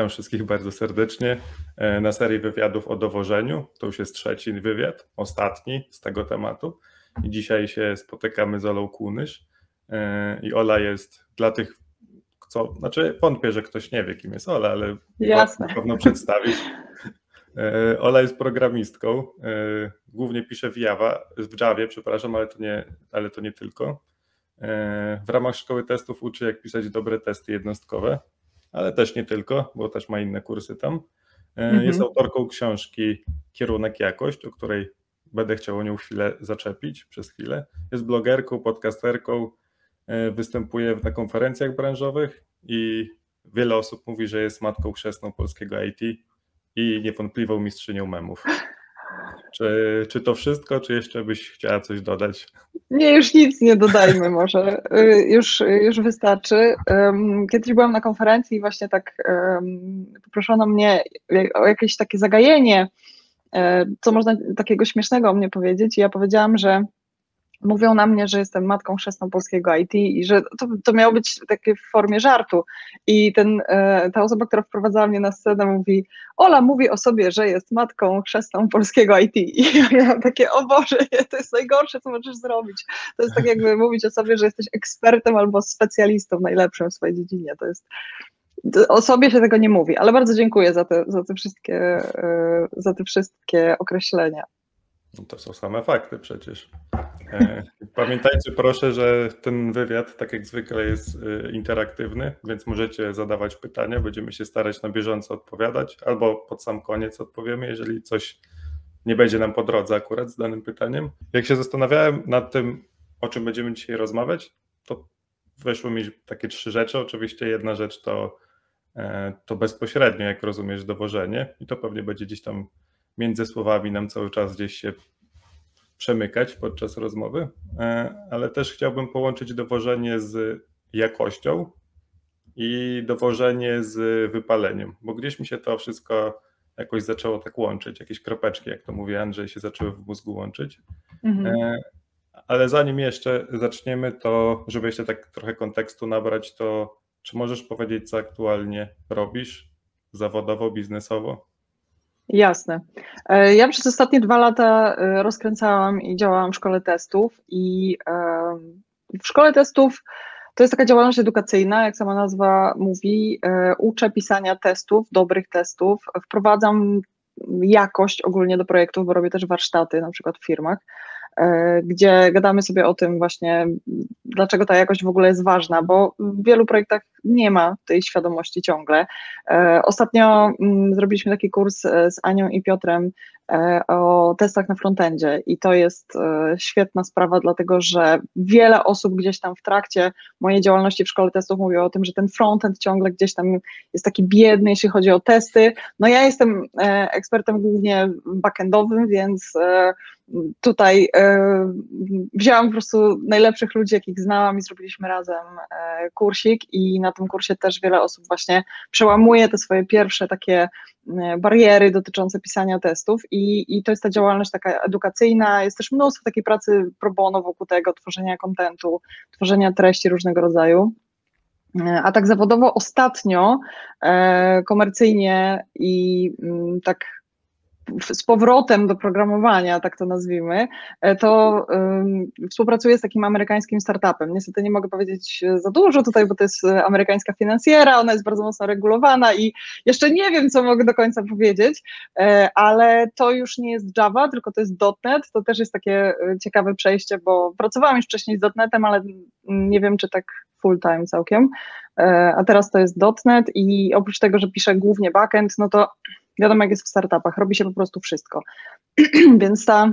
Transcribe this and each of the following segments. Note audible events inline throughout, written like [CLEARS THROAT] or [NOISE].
Witam wszystkich bardzo serdecznie e, na serii wywiadów o dowożeniu. To już jest trzeci wywiad, ostatni z tego tematu. I dzisiaj się spotykamy z Olą Kunysz. E, I Ola jest dla tych, co, znaczy wątpię, że ktoś nie wie, kim jest Ola, ale Jasne. na pewno przedstawić. E, Ola jest programistką, głównie pisze w Java, w Javie, przepraszam, ale to nie, ale to nie tylko. W ramach szkoły testów uczy, jak pisać dobre testy jednostkowe ale też nie tylko, bo też ma inne kursy tam. E, mhm. Jest autorką książki Kierunek Jakość, o której będę chciał o nią chwilę zaczepić przez chwilę. Jest blogerką, podcasterką, e, występuje na konferencjach branżowych i wiele osób mówi, że jest matką chrzestną polskiego IT i niewątpliwą mistrzynią memów. Czy, czy to wszystko, czy jeszcze byś chciała coś dodać? Nie, już nic nie dodajmy może. Y, już, już wystarczy. Kiedyś byłam na konferencji i właśnie tak poproszono mnie o jakieś takie zagajenie, e, co można takiego śmiesznego o mnie powiedzieć. I ja powiedziałam, że mówią na mnie, że jestem matką chrzestną polskiego IT i że to, to miało być takie w formie żartu. I ten, e, ta osoba, która wprowadzała mnie na scenę mówi, Ola mówi o sobie, że jest matką chrzestną polskiego IT. I [LAUGHS] ja miałam takie, o Boże, [LAUGHS] to jest najgorsze, co możesz zrobić. To jest tak jakby mówić o sobie, że jesteś ekspertem albo specjalistą najlepszym w swojej dziedzinie. To jest, o sobie się tego nie mówi, ale bardzo dziękuję za te, za te, wszystkie, e, za te wszystkie określenia. No to są same fakty przecież. E, [LAUGHS] pamiętajcie proszę, że ten wywiad, tak jak zwykle, jest e, interaktywny, więc możecie zadawać pytania. Będziemy się starać na bieżąco odpowiadać, albo pod sam koniec odpowiemy, jeżeli coś nie będzie nam po drodze akurat z danym pytaniem. Jak się zastanawiałem nad tym, o czym będziemy dzisiaj rozmawiać, to weszły mi takie trzy rzeczy. Oczywiście jedna rzecz to, e, to bezpośrednio, jak rozumiesz, dowożenie, i to pewnie będzie gdzieś tam między słowami nam cały czas gdzieś się przemykać podczas rozmowy, e, ale też chciałbym połączyć dowożenie z jakością i dowożenie z wypaleniem, bo gdzieś mi się to wszystko jakoś zaczęło tak łączyć, jakieś kropeczki, jak to mówi Andrzej, się zaczęły w mózgu łączyć. Mhm. E, ale zanim jeszcze zaczniemy, to żeby jeszcze tak trochę kontekstu nabrać, to czy możesz powiedzieć, co aktualnie robisz zawodowo, biznesowo? Jasne. E, ja przez ostatnie dwa lata e, rozkręcałam i działałam w szkole testów i w szkole testów to jest taka działalność edukacyjna, jak sama nazwa mówi. E, uczę pisania testów, dobrych testów, wprowadzam jakość ogólnie do projektów, bo robię też warsztaty na przykład w firmach. E, gdzie gadamy sobie o tym właśnie, dlaczego ta jakość w ogóle jest ważna, bo w wielu projektach nie ma tej świadomości ciągle. E, ostatnio mm, zrobiliśmy taki kurs e, z Anią i Piotrem o testach na frontendzie i to jest świetna sprawa, dlatego że wiele osób gdzieś tam w trakcie mojej działalności w szkole testów mówiło o tym, że ten frontend ciągle gdzieś tam jest taki biedny, jeśli chodzi o testy. No ja jestem ekspertem głównie backendowym, więc tutaj e, wzięłam po prostu najlepszych ludzi, jakich znałam i zrobiliśmy razem e, kursik i na tym kursie też wiele osób właśnie przełamuje te swoje pierwsze takie e, bariery dotyczące pisania testów i, i to jest ta działalność taka edukacyjna, jest też mnóstwo takiej pracy pro bono wokół tego, tworzenia kontentu, tworzenia treści różnego rodzaju. A tak zawodowo ostatnio komercyjnie i mm, tak z powrotem do programowania, tak to nazwijmy, e, to współpracuję z takim amerykańskim startupem. Niestety nie mogę powiedzieć za dużo tutaj, bo to jest e, amerykańska finansjera, ona jest bardzo mocno regulowana i jeszcze nie wiem, co mogę do końca powiedzieć, e, ale to już nie jest Java, tylko to jest .NET, to też jest takie ciekawe przejście, bo pracowałam już wcześniej z .NETem, ale nie wiem, czy tak full time całkiem, a teraz to jest .NET i oprócz tego, że piszę głównie backend, no to Wiadomo, jak jest w startupach, robi się po prostu wszystko. [CLEARS THROAT] Więc ta,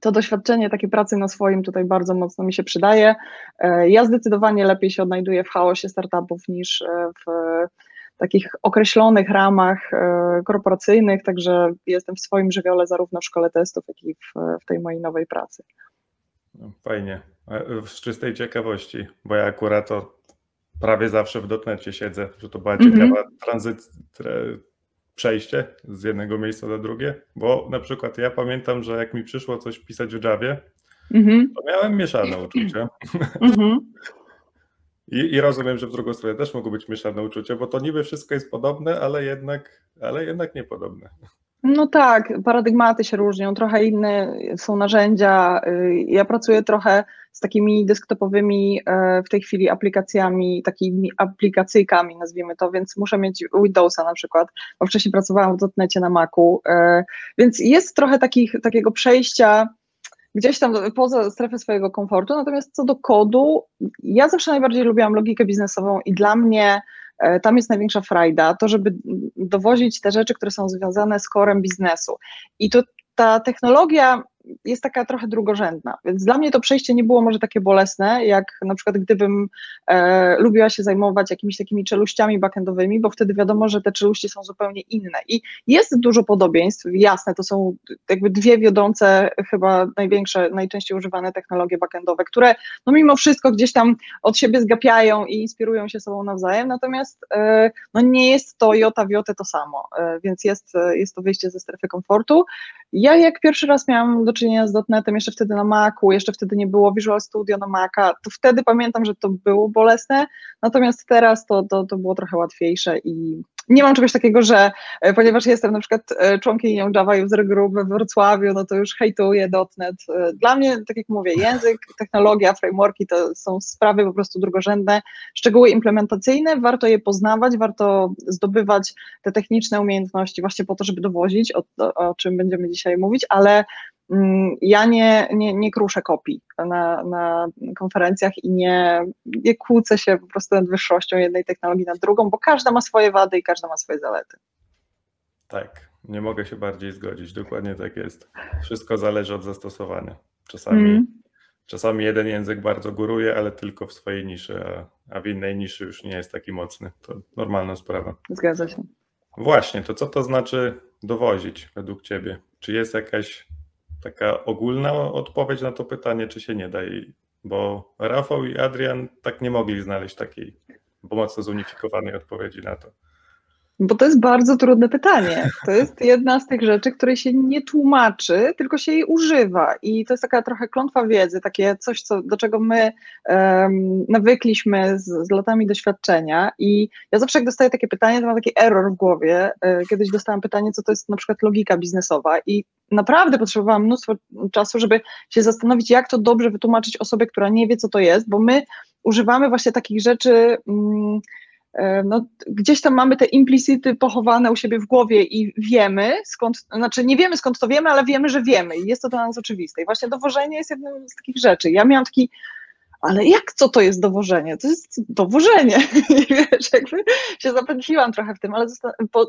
to doświadczenie takiej pracy na swoim tutaj bardzo mocno mi się przydaje. E, ja zdecydowanie lepiej się odnajduję w chaosie startupów niż e, w takich określonych ramach e, korporacyjnych, także jestem w swoim żywiole zarówno w szkole testów, jak i w, w tej mojej nowej pracy. No, fajnie. Z czystej ciekawości, bo ja akurat to prawie zawsze w dotnecie siedzę, że to była mhm. ciekawa mm -hmm. tranzycja przejście z jednego miejsca do drugie, bo na przykład ja pamiętam, że jak mi przyszło coś pisać w Javie, mm -hmm. to miałem mieszane uczucia. Mm -hmm. I, I, rozumiem, że w drugą stronę też mogą być mieszane uczucia, bo to niby wszystko jest podobne, ale jednak, ale jednak niepodobne. No tak, paradygmaty się różnią, trochę inne są narzędzia. Y, ja pracuję trochę z takimi desktopowymi e, w tej chwili aplikacjami, takimi aplikacyjkami nazwijmy to, więc muszę mieć Windowsa na przykład, bo wcześniej pracowałam w dotnecie na Macu, e, więc jest trochę takich, takiego przejścia gdzieś tam poza strefę swojego komfortu, natomiast co do kodu, ja zawsze najbardziej lubiłam logikę biznesową i dla mnie tam jest największa frajda, to żeby dowozić te rzeczy, które są związane z korem biznesu. I to ta technologia jest taka trochę drugorzędna. Więc dla mnie to przejście nie było może takie bolesne, jak na przykład gdybym e, lubiła się zajmować jakimiś takimi czeluściami backendowymi, bo wtedy wiadomo, że te czeluści są zupełnie inne. I jest dużo podobieństw, jasne, to są jakby dwie wiodące, chyba największe, najczęściej używane technologie backendowe, które no mimo wszystko gdzieś tam od siebie zgapiają i inspirują się sobą nawzajem, natomiast e, no nie jest to jota w to samo, e, więc jest, jest to wyjście ze strefy komfortu. Ja jak pierwszy raz miałam do czynienia z dotnetem, jeszcze wtedy na Macu, jeszcze wtedy nie było Visual Studio na Maca, to wtedy pamiętam, że to było bolesne, natomiast teraz to, to, to było trochę łatwiejsze i nie mam czegoś takiego, że e, ponieważ jestem na przykład e, członkinią Java User Group we Wrocławiu, no to już hejtuję .NET. E, dla mnie, tak jak mówię, język, technologia, frameworki to są sprawy po prostu drugorzędne. Szczegóły implementacyjne, warto je poznawać, warto zdobywać te techniczne umiejętności właśnie po to, żeby dowozić, o, o czym będziemy dzisiaj mówić, ale ja nie, nie, nie kruszę kopii na, na konferencjach i nie, nie kłócę się po prostu nad wyższością jednej technologii nad drugą, bo każda ma swoje wady i każda ma swoje zalety. Tak, nie mogę się bardziej zgodzić. Dokładnie tak jest. Wszystko zależy od zastosowania. Czasami, mm. czasami jeden język bardzo góruje, ale tylko w swojej niszy, a, a w innej niszy już nie jest taki mocny. To normalna sprawa. Zgadza się. Właśnie, to co to znaczy dowozić według Ciebie? Czy jest jakaś taka ogólna odpowiedź na to pytanie, czy się nie da. Bo Rafał i Adrian tak nie mogli znaleźć takiej mocno zunifikowanej odpowiedzi na to. Bo to jest bardzo trudne pytanie. To jest jedna z tych rzeczy, której się nie tłumaczy, tylko się jej używa. I to jest taka trochę klątwa wiedzy, takie coś, co, do czego my um, nawykliśmy z, z, latami doświadczenia. I ja zawsze, jak dostaję takie pytanie, to mam taki error w głowie. E, kiedyś dostałam pytanie, co to jest na przykład logika biznesowa. I naprawdę potrzebowałam mnóstwo czasu, żeby się zastanowić, jak to dobrze wytłumaczyć osobie, która nie wie, co to jest, bo my używamy właśnie takich rzeczy. E, no, gdzieś tam mamy te implicity pochowane u siebie w głowie i wiemy skąd, znaczy nie wiemy skąd to wiemy, ale wiemy, że wiemy i jest to dla nas oczywiste. I właśnie dowożenie jest jedną z takich rzeczy. Ja miałam taki, ale jak co to jest dowożenie? To jest dowożenie. [LAUGHS] I wiesz, jakby się zapętliłam trochę w tym, ale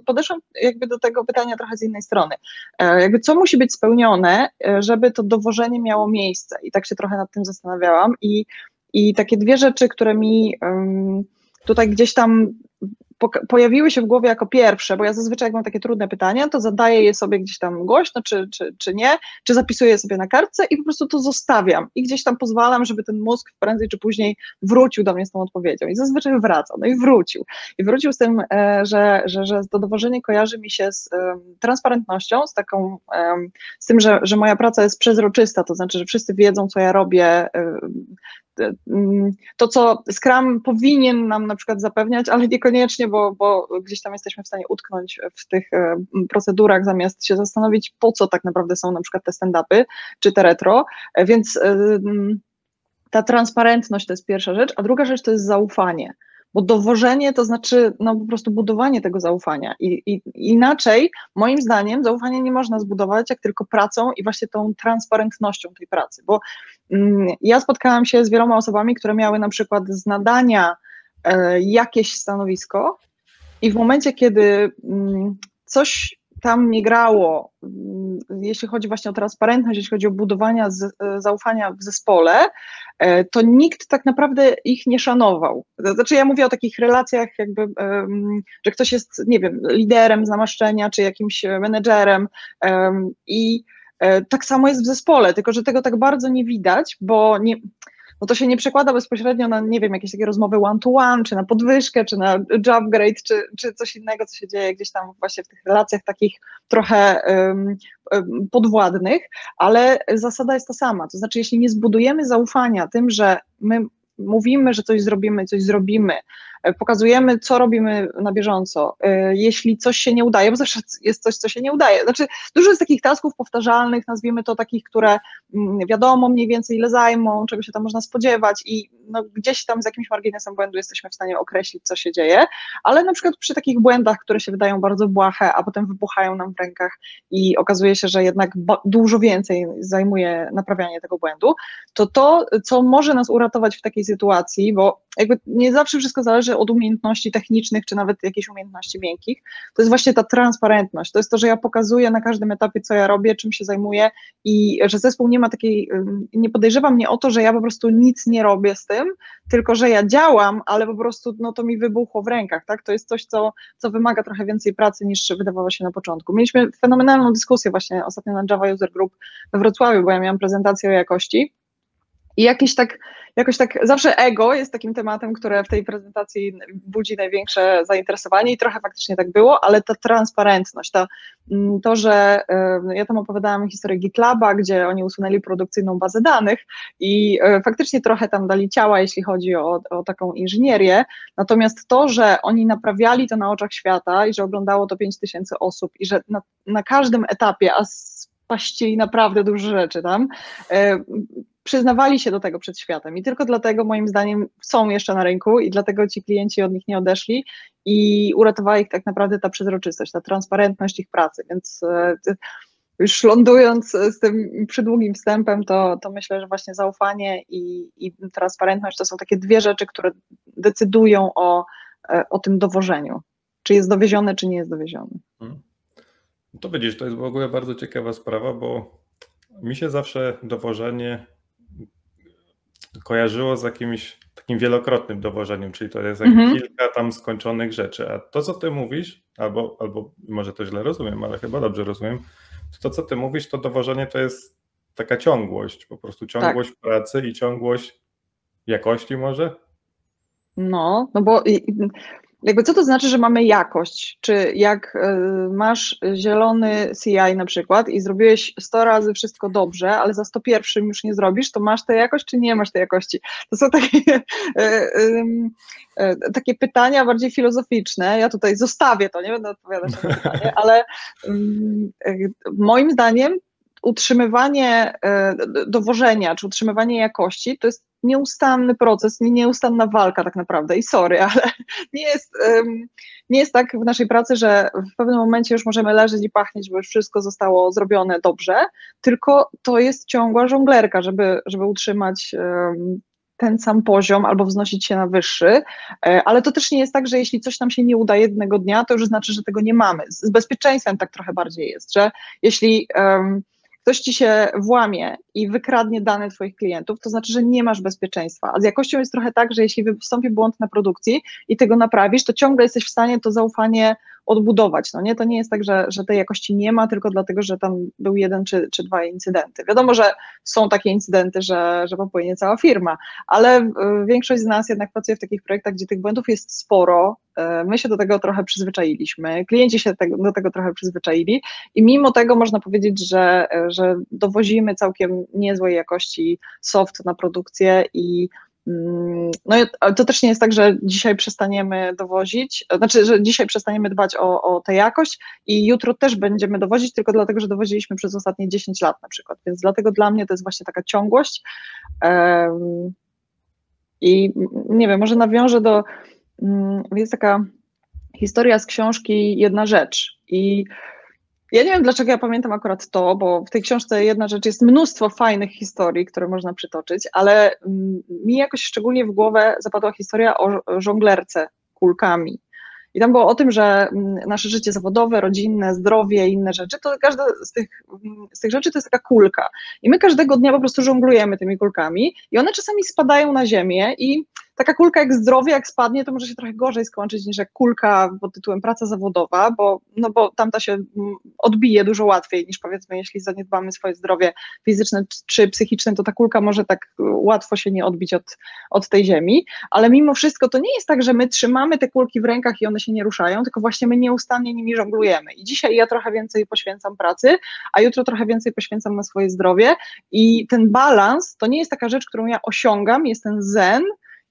podeszłam jakby do tego pytania trochę z innej strony. E, jakby co musi być spełnione, e, żeby to dowożenie miało miejsce? I tak się trochę nad tym zastanawiałam i, i takie dwie rzeczy, które mi um, tutaj gdzieś tam pojawiły się w głowie jako pierwsze, bo ja zazwyczaj jak mam takie trudne pytania, to zadaję je sobie gdzieś tam głośno, czy, czy, czy nie, czy zapisuję je sobie na kartce i po prostu to zostawiam i gdzieś tam pozwalam, żeby ten mózg prędzej czy później wrócił do mnie z tą odpowiedzią i zazwyczaj wraca, no i wrócił. I wrócił z tym, e, że, że, że to kojarzy mi się z transparentnością, z taką, z tym, że, że moja praca jest przezroczysta, to znaczy, że wszyscy wiedzą, co ja robię, to, co Scrum powinien nam na przykład zapewniać, ale niekoniecznie, bo, bo gdzieś tam jesteśmy w stanie utknąć w tych e, procedurach, zamiast się zastanowić, po co tak naprawdę są na przykład te stand-upy czy te retro, e, więc e, mm, ta transparentność to jest pierwsza rzecz, a druga rzecz to jest zaufanie bo dowożenie to znaczy no, po prostu budowanie tego zaufania. I, I, inaczej, moim zdaniem, zaufanie nie można zbudować jak tylko pracą i właśnie tą transparentnością tej pracy. Bo mm, ja spotkałam się z wieloma osobami, które miały na przykład z nadania e, jakieś stanowisko, i w momencie, kiedy mm, coś tam nie grało, mm, jeśli chodzi właśnie o transparentność, jeśli chodzi o budowanie zaufania w zespole, e, to nikt tak naprawdę ich nie szanował. Znaczy ja mówię o takich relacjach jakby, że ktoś jest, nie wiem, liderem z namaszczenia, czy jakimś menedżerem i tak samo jest w zespole, tylko że tego tak bardzo nie widać, bo nie no to się nie przekłada bezpośrednio na, nie wiem, jakieś takie rozmowy one-to-one, czy na podwyżkę, czy na job grade, czy, czy coś innego, co się dzieje gdzieś tam właśnie w tych relacjach takich trochę um, podwładnych, ale zasada jest ta sama. To znaczy, jeśli nie zbudujemy zaufania tym, że my mówimy, że coś zrobimy, coś zrobimy, e, pokazujemy, co robimy na bieżąco. E, jeśli coś się nie udaje, bo zawsze jest coś, co się nie udaje. Znaczy, dużo jest takich tasków powtarzalnych, nazwijmy to takich, które mm, wiadomo mniej więcej ile zajmą, czego się tam można spodziewać i no, gdzieś tam z jakimś marginesem błędu jesteśmy w stanie określić, co się dzieje, ale na przykład przy takich błędach, które się wydają bardzo błahe, a potem wybuchają nam w rękach i okazuje się, że jednak dużo więcej zajmuje naprawianie tego błędu, to to, co może nas uratować w takiej sytuacji, bo jakby nie zawsze wszystko zależy od umiejętności technicznych, czy nawet jakichś umiejętności miękkich, to jest właśnie ta transparentność, to jest to, że ja pokazuję na każdym etapie, co ja robię, czym się zajmuję i że zespół nie ma takiej, nie podejrzewa mnie o to, że ja po prostu nic nie robię z tym, tylko że ja działam, ale po prostu no, to mi wybuchło w rękach, tak, to jest coś, co, co wymaga trochę więcej pracy niż wydawało się na początku. Mieliśmy fenomenalną dyskusję właśnie ostatnio na Java User Group we Wrocławiu, bo ja miałam prezentację o jakości. I jakiś tak, jakoś tak, zawsze ego jest takim tematem, które w tej prezentacji budzi największe zainteresowanie i trochę faktycznie tak było, ale ta transparentność, to, mm, to że ja tam opowiadałam historię GitLaba, gdzie oni usunęli produkcyjną bazę danych i e, faktycznie trochę tam dali ciała, jeśli chodzi o, o taką inżynierię, natomiast to, że oni naprawiali to na oczach świata i że oglądało to 5 tysięcy osób i że na, na każdym etapie, a spaścili naprawdę dużo rzeczy tam, e, przyznawali się do tego przed światem i tylko dlatego moim zdaniem są jeszcze na rynku i dlatego ci klienci od nich nie odeszli i uratowała ich tak naprawdę ta przezroczystość, ta transparentność ich pracy, więc e, już lądując z tym przydługim wstępem, to, to myślę, że właśnie zaufanie i, i transparentność to są takie dwie rzeczy, które decydują o, e, o tym dowożeniu, czy jest dowieziony, czy nie jest dowieziony. Hmm. To widzisz, to jest w ogóle bardzo ciekawa sprawa, bo mi się zawsze dowożenie kojarzyło z jakimś takim wielokrotnym dowożeniem, czyli to jest mhm. kilka tam skończonych rzeczy. A to, co ty mówisz, albo, albo może to źle rozumiem, ale chyba dobrze rozumiem, to, co ty mówisz, to dowożenie to jest taka ciągłość, po prostu ciągłość tak. pracy i ciągłość jakości może? No, no bo jakby co to znaczy, że mamy jakość? Czy jak e, masz zielony CI na przykład i zrobiłeś 100 razy wszystko dobrze, ale za 101 już nie zrobisz, to masz tę jakość, czy nie masz tej jakości? To są takie, e, e, takie pytania bardziej filozoficzne. Ja tutaj zostawię to, nie będę odpowiadać na to pytanie, ale moim zdaniem utrzymywanie dowożenia czy utrzymywanie jakości to jest nieustanny proces, nieustanna walka tak naprawdę i sorry, [LAUGHS] ale nie jest, nie jest tak w naszej pracy, że w pewnym momencie już możemy leżeć i pachnieć, bo już wszystko zostało zrobione dobrze, tylko to jest ciągła żonglerka, żeby, żeby utrzymać ten sam poziom albo wznosić się na wyższy, e, ale to też nie jest tak, że jeśli coś nam się nie uda jednego dnia, to już znaczy, że tego nie mamy. Z bezpieczeństwem tak trochę bardziej jest, że jeśli um, ktoś ci się włamie i wykradnie dane Twoich klientów, to znaczy, że nie masz bezpieczeństwa. A z jakością jest trochę tak, że jeśli wystąpi błąd na produkcji i tego naprawisz, to ciągle jesteś w stanie to zaufanie odbudować. No nie? To nie jest tak, że, że tej jakości nie ma, tylko dlatego, że tam był jeden czy, czy dwa incydenty. Wiadomo, że są takie incydenty, że, że popłynie cała firma, ale y, większość z nas jednak pracuje w takich projektach, gdzie tych błędów jest sporo. Y, my się do tego trochę przyzwyczailiśmy, klienci się do tego trochę przyzwyczaili i mimo tego można powiedzieć, że, że dowozimy całkiem niezłej jakości soft na produkcję i Mm, no to też nie jest tak, że dzisiaj przestaniemy dowozić, znaczy, że dzisiaj przestaniemy dbać o, o tę jakość i jutro też będziemy dowozić, tylko dlatego, że dowoziliśmy przez ostatnie 10 lat na przykład, więc dlatego dla mnie to jest właśnie taka ciągłość. I nie wiem, może nawiążę do, um, jest taka historia z książki Jedna Rzecz i ja nie wiem, dlaczego ja pamiętam akurat to, bo w tej książce jedna rzecz jest mnóstwo fajnych historii, które można przytoczyć, ale mm, mi jakoś szczególnie w głowę zapadła historia o żonglerce kulkami. I tam było o tym, że mm, nasze życie zawodowe, rodzinne, zdrowie i inne rzeczy, to każda z tych, mm, z tych rzeczy to jest taka kulka. I my każdego dnia po prostu żonglujemy tymi kulkami i one czasami spadają na ziemię i taka kulka jak zdrowie, jak spadnie, to może się trochę gorzej skończyć niż jak kulka pod tytułem praca zawodowa, bo, no bo tamta się mm, odbije dużo łatwiej niż powiedzmy, jeśli zaniedbamy swoje zdrowie fizyczne czy psychiczne, to ta kulka może tak y, łatwo się nie odbić od, od tej ziemi, ale mimo wszystko to nie jest tak, że my trzymamy te kulki w rękach i one się nie ruszają, tylko właśnie my nieustannie nimi żonglujemy. I dzisiaj ja trochę więcej poświęcam pracy, a jutro trochę więcej poświęcam na swoje zdrowie i ten balans to nie jest taka rzecz, którą ja osiągam, jest ten zen,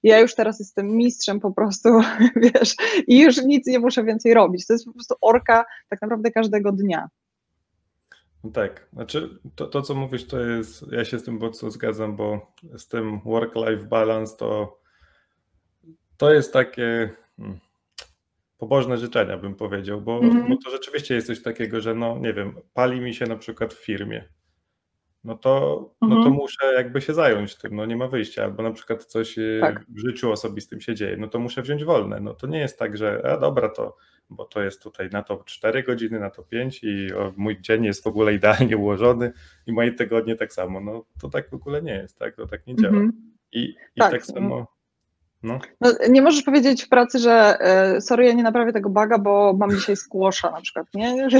ja już teraz jestem mistrzem po prostu, [LAUGHS] wiesz, i już nic nie muszę więcej robić. To jest po prostu orka tak naprawdę każdego dnia. No tak, znaczy to, to co mówisz, to jest, ja się z tym mocno zgadzam, bo z tym work-life balance to to jest takie hmm, pobożne życzenia, bym powiedział, bo, mm. bo to rzeczywiście jest coś takiego, że no nie wiem, pali mi się na przykład w firmie, no to, no to mhm. muszę jakby się zająć tym, no nie ma wyjścia, albo na przykład coś e, tak. w życiu osobistym się dzieje, no to muszę wziąć wolne, no to nie jest tak, że a dobra, to bo to jest tutaj na to 4 godziny, na to 5 i o, mój dzień jest w ogóle idealnie ułożony i moje tygodnie tak samo, no to tak w ogóle nie jest, tak, to tak nie działa. -hmm. I, i tak, tak samo no. No, nie możesz powiedzieć w pracy, że e, sorry, ja nie naprawię tego baga, bo mam dzisiaj skłosza na przykład, nie? [LAUGHS] Że,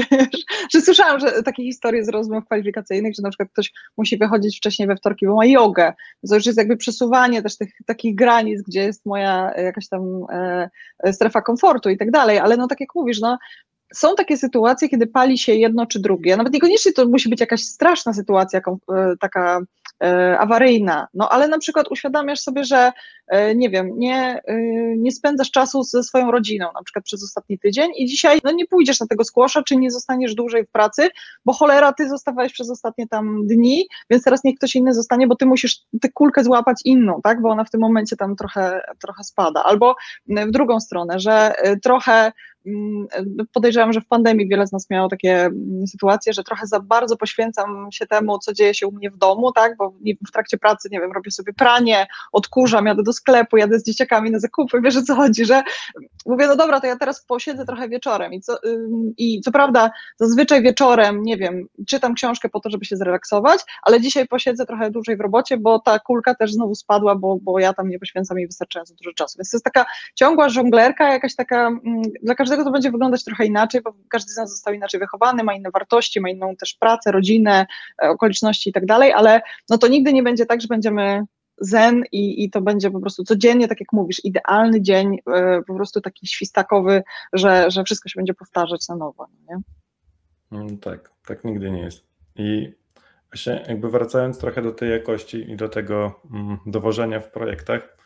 że, słyszałam, że takie historie z rozmów kwalifikacyjnych, że na przykład ktoś musi wychodzić wcześniej we wtorki, bo ma jogę. To już jest jakby przesuwanie też tych takich granic, gdzie jest moja jakaś tam e, strefa komfortu i tak dalej, ale no tak jak mówisz, no są takie sytuacje, kiedy pali się jedno czy drugie. Nawet niekoniecznie to musi być jakaś straszna sytuacja, e, taka E, awaryjna, no ale na przykład uświadamiasz sobie, że e, nie wiem, nie, e, nie spędzasz czasu ze swoją rodziną, na przykład przez ostatni tydzień i dzisiaj no nie pójdziesz na tego skłosza, czy nie zostaniesz dłużej w pracy, bo cholera, ty zostawałeś przez ostatnie tam dni, więc teraz niech ktoś inny zostanie, bo ty musisz tę kulkę złapać inną, tak, bo ona w tym momencie tam trochę, trochę spada, albo w drugą stronę, że trochę podejrzewam, że w pandemii wiele z nas miało takie mm, sytuacje, że trochę za bardzo poświęcam się temu, co dzieje się u mnie w domu, tak, bo w trakcie pracy, nie wiem, robię sobie pranie, odkurzam, jadę do sklepu, jadę z dzieciakami na zakupy, wiesz o co chodzi, że mówię, no dobra, to ja teraz posiedzę trochę wieczorem. I co, i co prawda zazwyczaj wieczorem, nie wiem, czytam książkę po to, żeby się zrelaksować, ale dzisiaj posiedzę trochę dłużej w robocie, bo ta kulka też znowu spadła, bo, bo ja tam nie poświęcam jej wystarczająco dużo czasu, więc to jest taka ciągła żonglerka, jakaś taka, dla każdego każdego to będzie wyglądać trochę inaczej, bo każdy z nas został inaczej wychowany, ma inne wartości, ma inną też pracę, rodzinę, e, okoliczności i tak dalej, ale no to nigdy nie będzie tak, że będziemy zen i, i to będzie po prostu codziennie, tak jak mówisz, idealny dzień, e, po prostu taki świstakowy, że, że wszystko się będzie powtarzać na nowo. No nie? Mm, tak, tak nigdy nie jest. I właśnie jakby wracając trochę do tej jakości i do tego mm, dowożenia w projektach,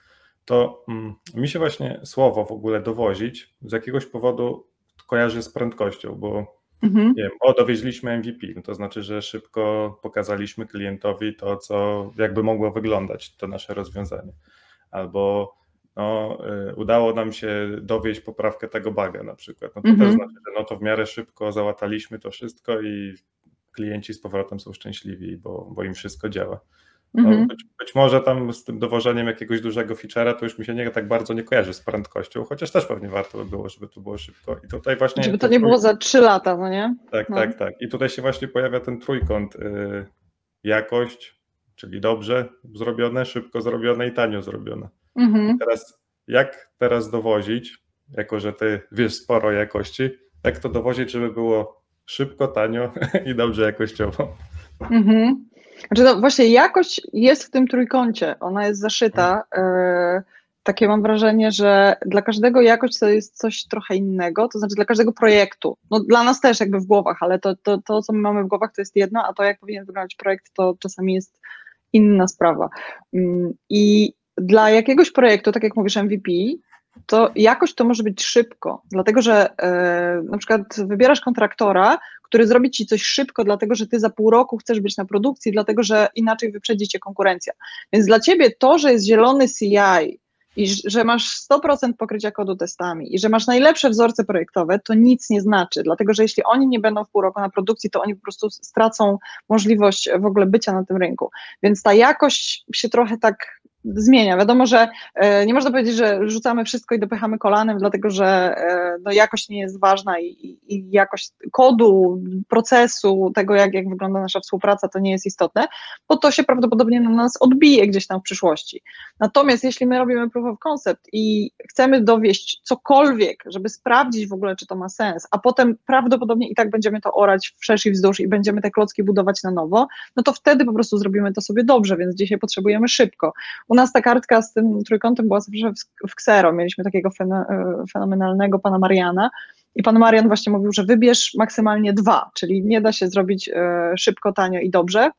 to mm, mi się właśnie słowo w ogóle dowozić z jakiegoś powodu kojarzy z prędkością, bo mhm. nie wiem, o, dowieźliśmy MVP, no to znaczy, że szybko pokazaliśmy klientowi to, co jakby mogło wyglądać to nasze rozwiązanie. Albo no, y, udało nam się dowieść poprawkę tego baga na przykład. No to mhm. też znaczy, że no to w miarę szybko załataliśmy to wszystko i klienci z powrotem są szczęśliwi, bo, bo im wszystko działa. No, mhm. być, być, może tam z tym dowożeniem jakiegoś dużego feature'a to już mi się nie tak bardzo nie kojarzy z prędkością, chociaż też pewnie warto by było, żeby to było szybko. I tutaj właśnie. Żeby to nie było za trzy lata, no nie? Tak, no. tak, tak. I tutaj się właśnie pojawia ten trójkąt. Yy, jakość, czyli dobrze zrobione, szybko zrobione i tanio zrobione. Mhm. teraz jak teraz dowozić, jako że ty wiesz sporo jakości, jak to dowozić, żeby było szybko, tanio [LAUGHS] i dobrze jakościowo? Mhm. Znaczy no właśnie jakość jest w tym trójkącie, ona jest zaszyta. E, takie mam wrażenie, że dla każdego jakość to jest coś trochę innego, to znaczy dla każdego projektu. No dla nas też jakby w głowach, ale to, to, to co my mamy w głowach to jest jedno, a to jak powinien wyglądać projekt to czasami jest inna sprawa. Mm, I dla jakiegoś projektu, tak jak mówisz MVP, to jakość to może być szybko, dlatego że e, na przykład wybierasz kontraktora, który zrobi ci coś szybko, dlatego że ty za pół roku chcesz być na produkcji, dlatego że inaczej wyprzedzi cię konkurencja. Więc dla ciebie to, że jest zielony CI i że masz 100% pokrycia kodu testami i że masz najlepsze wzorce projektowe, to nic nie znaczy, dlatego że jeśli oni nie będą w pół roku na produkcji, to oni po prostu stracą możliwość w ogóle bycia na tym rynku. Więc ta jakość się trochę tak zmienia. Wiadomo, że e, nie można powiedzieć, że rzucamy wszystko i dopychamy kolanem, dlatego że e, no, jakość nie jest ważna i, i jakość kodu, procesu, tego jak, jak wygląda nasza współpraca, to nie jest istotne, bo to się prawdopodobnie na nas odbije gdzieś tam w przyszłości. Natomiast jeśli my robimy proof of concept i chcemy dowieść cokolwiek, żeby sprawdzić w ogóle, czy to ma sens, a potem prawdopodobnie i tak będziemy to orać wszerz i wzdłuż i będziemy te klocki budować na nowo, no to wtedy po prostu zrobimy to sobie dobrze, więc dzisiaj potrzebujemy szybko. U nas ta kartka z tym trójkątem była zawsze w, ksero. Mieliśmy takiego e, fenomenalnego pana Mariana. I pan Marian właśnie mówił, że wybierz maksymalnie dwa, czyli nie da się zrobić e, szybko, tanio i dobrze.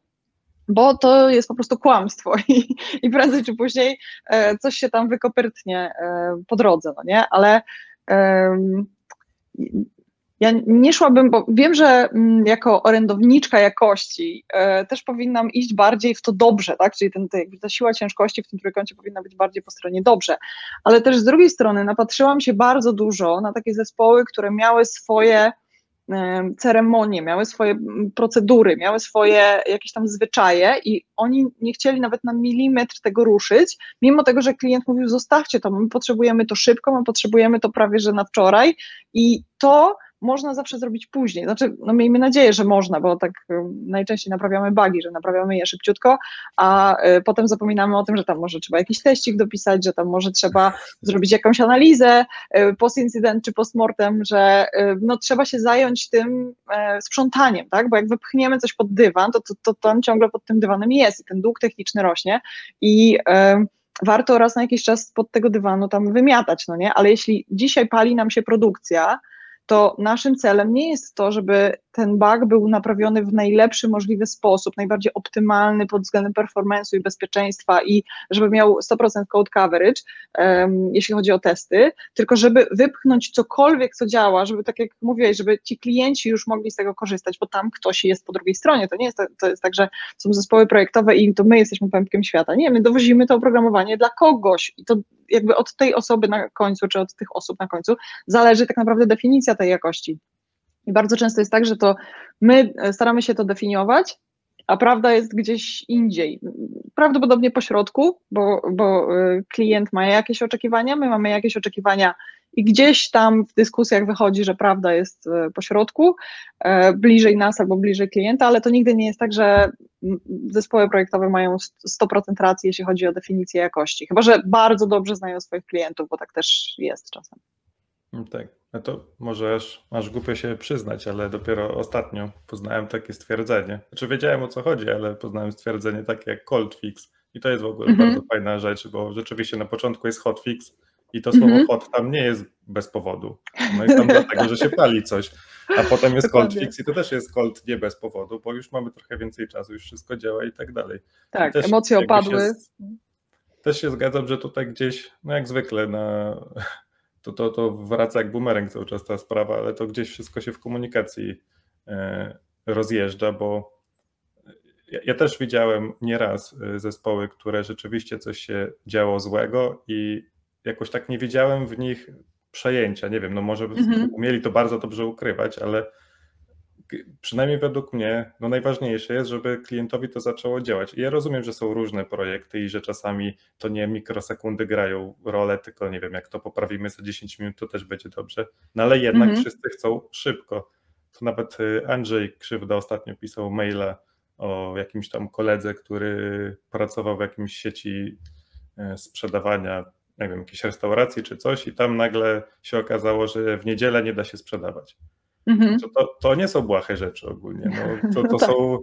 bo to jest po prostu kłamstwo [LAUGHS] i, i prędzej czy później e, coś się tam wykopyrtnie po drodze, no nie? Ale ja nie szłabym, bo wiem, że mm, jako orędowniczka jakości e, też powinnam iść bardziej w to dobrze, tak? Czyli ten, ta siła ciężkości w tym trójkącie powinna być bardziej po stronie dobrze. Ale też z drugiej strony napatrzyłam się bardzo dużo na takie zespoły, które miały swoje ceremonie, miały swoje procedury, miały swoje jakieś tam zwyczaje i oni nie chcieli nawet na milimetr tego ruszyć, mimo tego, że klient mówił, zostawcie to, my potrzebujemy to szybko, my potrzebujemy to prawie, że na wczoraj i to można zawsze zrobić później. Znaczy, no miejmy nadzieję, że można, bo tak y, najczęściej naprawiamy bugi, że naprawiamy je szybciutko, a y, potem zapominamy o tym, że tam może trzeba jakiś teścik dopisać, że tam może trzeba [LAUGHS] zrobić jakąś analizę y, post-incydent czy post-mortem, że no, trzeba się zająć tym e, sprzątaniem, tak? Bo jak wypchniemy coś pod dywan, to, to, to tam ciągle pod tym dywanem jest i ten dług techniczny rośnie i e, warto raz na jakiś czas pod tego dywanu tam wymiatać, no nie? Ale jeśli dzisiaj pali nam się produkcja, to naszym celem nie jest to, żeby ten bug był naprawiony w najlepszy możliwy sposób, najbardziej optymalny pod względem performance'u i bezpieczeństwa i żeby miał 100% code coverage, um, jeśli chodzi o testy, tylko żeby wypchnąć cokolwiek, co działa, żeby tak jak mówiłeś, żeby ci klienci już mogli z tego korzystać, bo tam ktoś jest po drugiej stronie. To nie jest, to jest tak, że są zespoły projektowe i to my jesteśmy pępkiem świata. Nie, my dowozimy to oprogramowanie dla kogoś i to jakby od tej osoby na końcu, czy od tych osób na końcu zależy tak naprawdę definicja tej jakości. I bardzo często jest tak, że to my e, staramy się to definiować, a prawda jest gdzieś indziej. Prawdopodobnie po środku, bo, bo e, klient ma jakieś oczekiwania, my mamy jakieś oczekiwania i gdzieś tam w dyskusjach wychodzi, że prawda jest e, po środku, bliżej nas albo bliżej klienta, ale to nigdy nie jest tak, że zespoły projektowe mają 100% racji, jeśli chodzi o definicję jakości. Chyba, że bardzo dobrze znają swoich klientów, bo tak też jest czasem. No tak, no to możesz, masz głupio się przyznać, ale dopiero ostatnio poznałem takie stwierdzenie. Znaczy wiedziałem o co chodzi, ale poznałem stwierdzenie takie jak cold fix i to jest w ogóle mhm. bardzo fajna rzecz, bo rzeczywiście na początku jest hotfix i to słowo mhm. hot tam nie jest bez powodu. No jest tam dlatego, że się pali coś. A potem jest cold fix i to też jest cold nie bez powodu, bo już mamy trochę więcej czasu, już wszystko działa i tak dalej. Tak, emocje opadły. Się, też się zgadzam, że tutaj gdzieś, no jak zwykle na to, to, to wraca jak bumerang cały czas ta sprawa, ale to gdzieś wszystko się w komunikacji e, rozjeżdża, bo ja, ja też widziałem nieraz e, zespoły, które rzeczywiście coś się działo złego i jakoś tak nie widziałem w nich przejęcia. Nie wiem, no może mhm. umieli to bardzo dobrze ukrywać, ale przynajmniej według mnie, no najważniejsze jest, żeby klientowi to zaczęło działać. I ja rozumiem, że są różne projekty i że czasami to nie mikrosekundy grają rolę, tylko nie wiem, jak to poprawimy za 10 minut, to też będzie dobrze. No ale jednak mhm. wszyscy chcą szybko. To nawet y, Andrzej Krzywda ostatnio pisał maila o jakimś tam koledze, który pracował w jakimś sieci y, sprzedawania, nie wiem, jakiejś restauracji czy coś i tam nagle się okazało, że w niedzielę nie da się sprzedawać. Mhm. To, to nie są błahe rzeczy ogólnie. No, to, to, [LAUGHS] tak. są,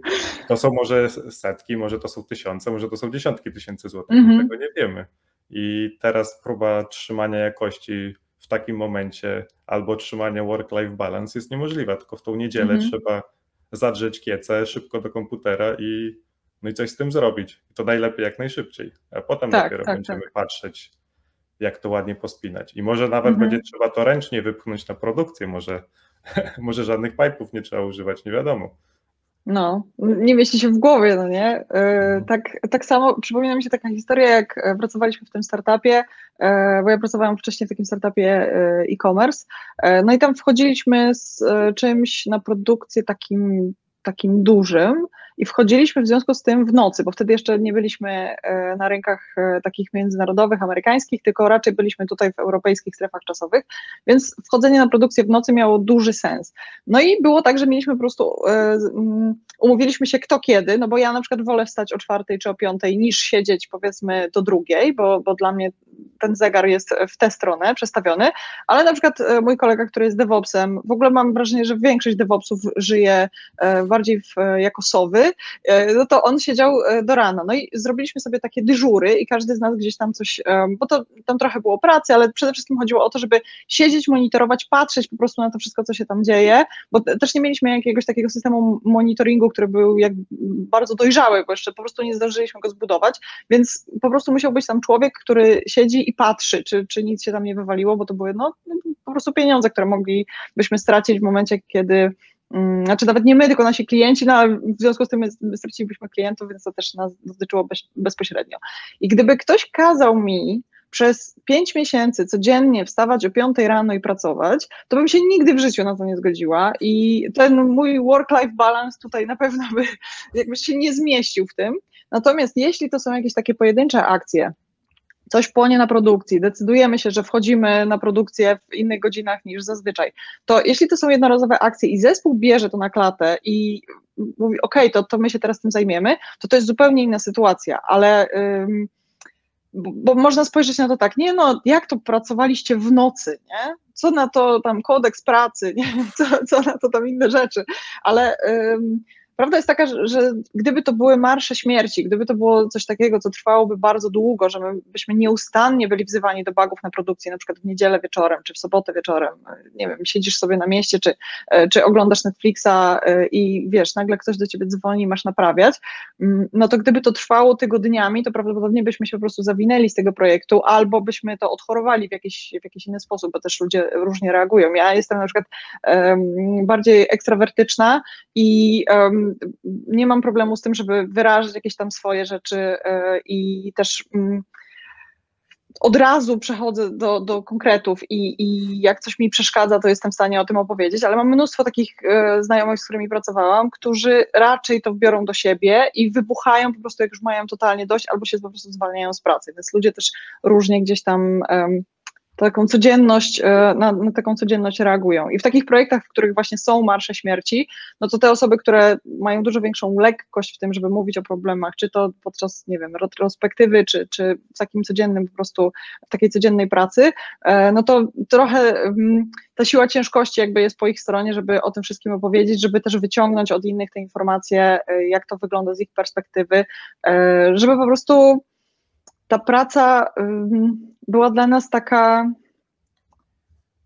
to są może setki, może to są tysiące, może to są dziesiątki tysięcy złotych. Mhm. Tego nie wiemy. I teraz próba trzymania jakości w takim momencie albo trzymania work-life balance jest niemożliwa, tylko w tą niedzielę mhm. trzeba zadrzeć kiecę szybko do komputera i, no i coś z tym zrobić. To najlepiej jak najszybciej, a potem tak, dopiero tak, będziemy tak. patrzeć, jak to ładnie pospinać. I może nawet mhm. będzie trzeba to ręcznie wypchnąć na produkcję, może [LAUGHS] może żadnych pipe'ów nie trzeba używać, nie wiadomo. No, nie mieści się w głowie, no nie? E, no. Tak, tak samo przypomina mi się taka historia, jak e, pracowaliśmy w tym startupie, e, bo ja pracowałam wcześniej w takim startupie e-commerce, no i tam wchodziliśmy z czymś na produkcję takim, takim dużym, i wchodziliśmy w związku z tym w nocy, bo wtedy jeszcze nie byliśmy e, na rynkach e, takich międzynarodowych, amerykańskich, tylko raczej byliśmy tutaj w europejskich strefach czasowych, więc wchodzenie na produkcję w nocy miało duży sens. No i było tak, że mieliśmy po prostu, e, mm, umówiliśmy się kto kiedy, no bo ja na przykład wolę wstać o czwartej czy o piątej niż siedzieć powiedzmy do drugiej, bo, bo dla mnie ten zegar jest w tę stronę przestawiony, ale na przykład mój kolega, który jest DevOpsem, w ogóle mam wrażenie, że większość DevOpsów żyje bardziej w, jako sowy, no to on siedział do rana. No i zrobiliśmy sobie takie dyżury i każdy z nas gdzieś tam coś, bo to tam trochę było pracy, ale przede wszystkim chodziło o to, żeby siedzieć, monitorować, patrzeć po prostu na to wszystko, co się tam dzieje, bo też nie mieliśmy jakiegoś takiego systemu monitoringu, który był jak bardzo dojrzały, bo jeszcze po prostu nie zdążyliśmy go zbudować, więc po prostu musiał być tam człowiek, który siedzi i patrzy, czy, czy nic się tam nie wywaliło, bo to były no, po prostu pieniądze, które moglibyśmy stracić w momencie, kiedy znaczy nawet nie my, tylko nasi klienci, no ale w związku z tym my stracilibyśmy klientów, więc to też nas dotyczyło bez, bezpośrednio. I gdyby ktoś kazał mi przez pięć miesięcy codziennie wstawać o piątej rano i pracować, to bym się nigdy w życiu na to nie zgodziła i ten mój work-life balance tutaj na pewno by [LAUGHS] jakby się nie zmieścił w tym. Natomiast jeśli to są jakieś takie pojedyncze akcje, coś płonie na produkcji, decydujemy się, że wchodzimy na produkcję w innych godzinach niż zazwyczaj, to jeśli to są jednorazowe akcje i zespół bierze to na klatę i mówi, OK, to, to my się teraz tym zajmiemy, to to jest zupełnie inna sytuacja, ale. Ym, bo, można spojrzeć na to tak, nie no, jak to pracowaliście w nocy, nie? Co na to tam kodeks pracy, nie? Co, co na to tam inne rzeczy, ale ym, Prawda jest taka, że, że, gdyby to były marsze śmierci, gdyby to było coś takiego, co trwałoby bardzo długo, że my byśmy nieustannie byli wzywani do bugów na produkcji, na przykład w niedzielę wieczorem, czy w sobotę wieczorem, nie wiem, siedzisz sobie na mieście, czy, e, czy oglądasz Netflixa e, i wiesz, nagle ktoś do ciebie dzwoni i masz naprawiać, mm, no to gdyby to trwało tygodniami, to prawdopodobnie byśmy się po prostu zawinęli z tego projektu, albo byśmy to odchorowali w jakiś, w jakiś inny sposób, bo też ludzie różnie reagują. Ja jestem na przykład um, bardziej ekstrawertyczna i um, nie mam problemu z tym, żeby wyrażać jakieś tam swoje rzeczy e, i też mm, od razu przechodzę do, do konkretów i, i jak coś mi przeszkadza, to jestem w stanie o tym opowiedzieć, ale mam mnóstwo takich e, znajomych, z którymi pracowałam, którzy raczej to biorą do siebie i wybuchają po prostu, jak już mają totalnie dość, albo się po prostu zwalniają z pracy. Więc ludzie też różnie gdzieś tam taką codzienność, e, na, na, taką codzienność reagują. I w takich projektach, w których właśnie są marsze śmierci, no to te osoby, które mają dużo większą lekkość w tym, żeby mówić o problemach, czy to podczas, nie wiem, retrospektywy, czy, czy w takim codziennym po prostu, w takiej codziennej pracy, e, no to trochę mm, ta siła ciężkości jakby jest po ich stronie, żeby o tym wszystkim opowiedzieć, żeby też wyciągnąć od innych te informacje, e, jak to wygląda z ich perspektywy, żeby po prostu ta praca była dla nas taka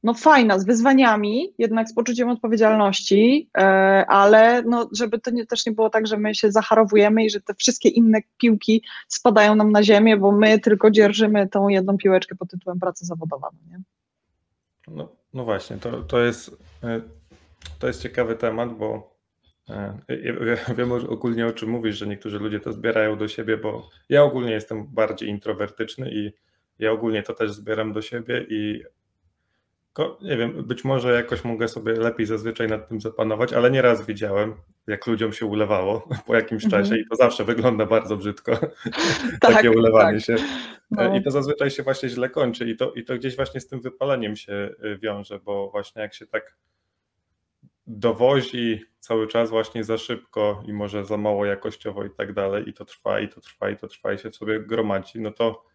no fajna, z wyzwaniami, jednak z poczuciem odpowiedzialności, e, ale no, żeby to nie, też nie było tak, że my się zacharowujemy i że te wszystkie inne piłki spadają nam na ziemię, bo my tylko dzierżymy tą jedną piłeczkę pod tytułem praca zawodowa. No, nie? No, no właśnie, to, to, jest, e, to jest ciekawy temat, bo ja wiem ogólnie o czym mówisz, że niektórzy ludzie to zbierają do siebie, bo ja ogólnie jestem bardziej introwertyczny i ja ogólnie to też zbieram do siebie i nie wiem, być może jakoś mogę sobie lepiej zazwyczaj nad tym zapanować, ale nieraz widziałem, jak ludziom się ulewało po jakimś mhm. czasie i to zawsze wygląda bardzo brzydko, [LAUGHS] tak, takie ulewanie tak. się. No. I to zazwyczaj się właśnie źle kończy i to, i to gdzieś właśnie z tym wypaleniem się y, wiąże, bo właśnie jak się tak dowozi cały czas właśnie za szybko i może za mało jakościowo i tak dalej, i to trwa, i to trwa, i to trwa, i się w sobie gromadzi, no to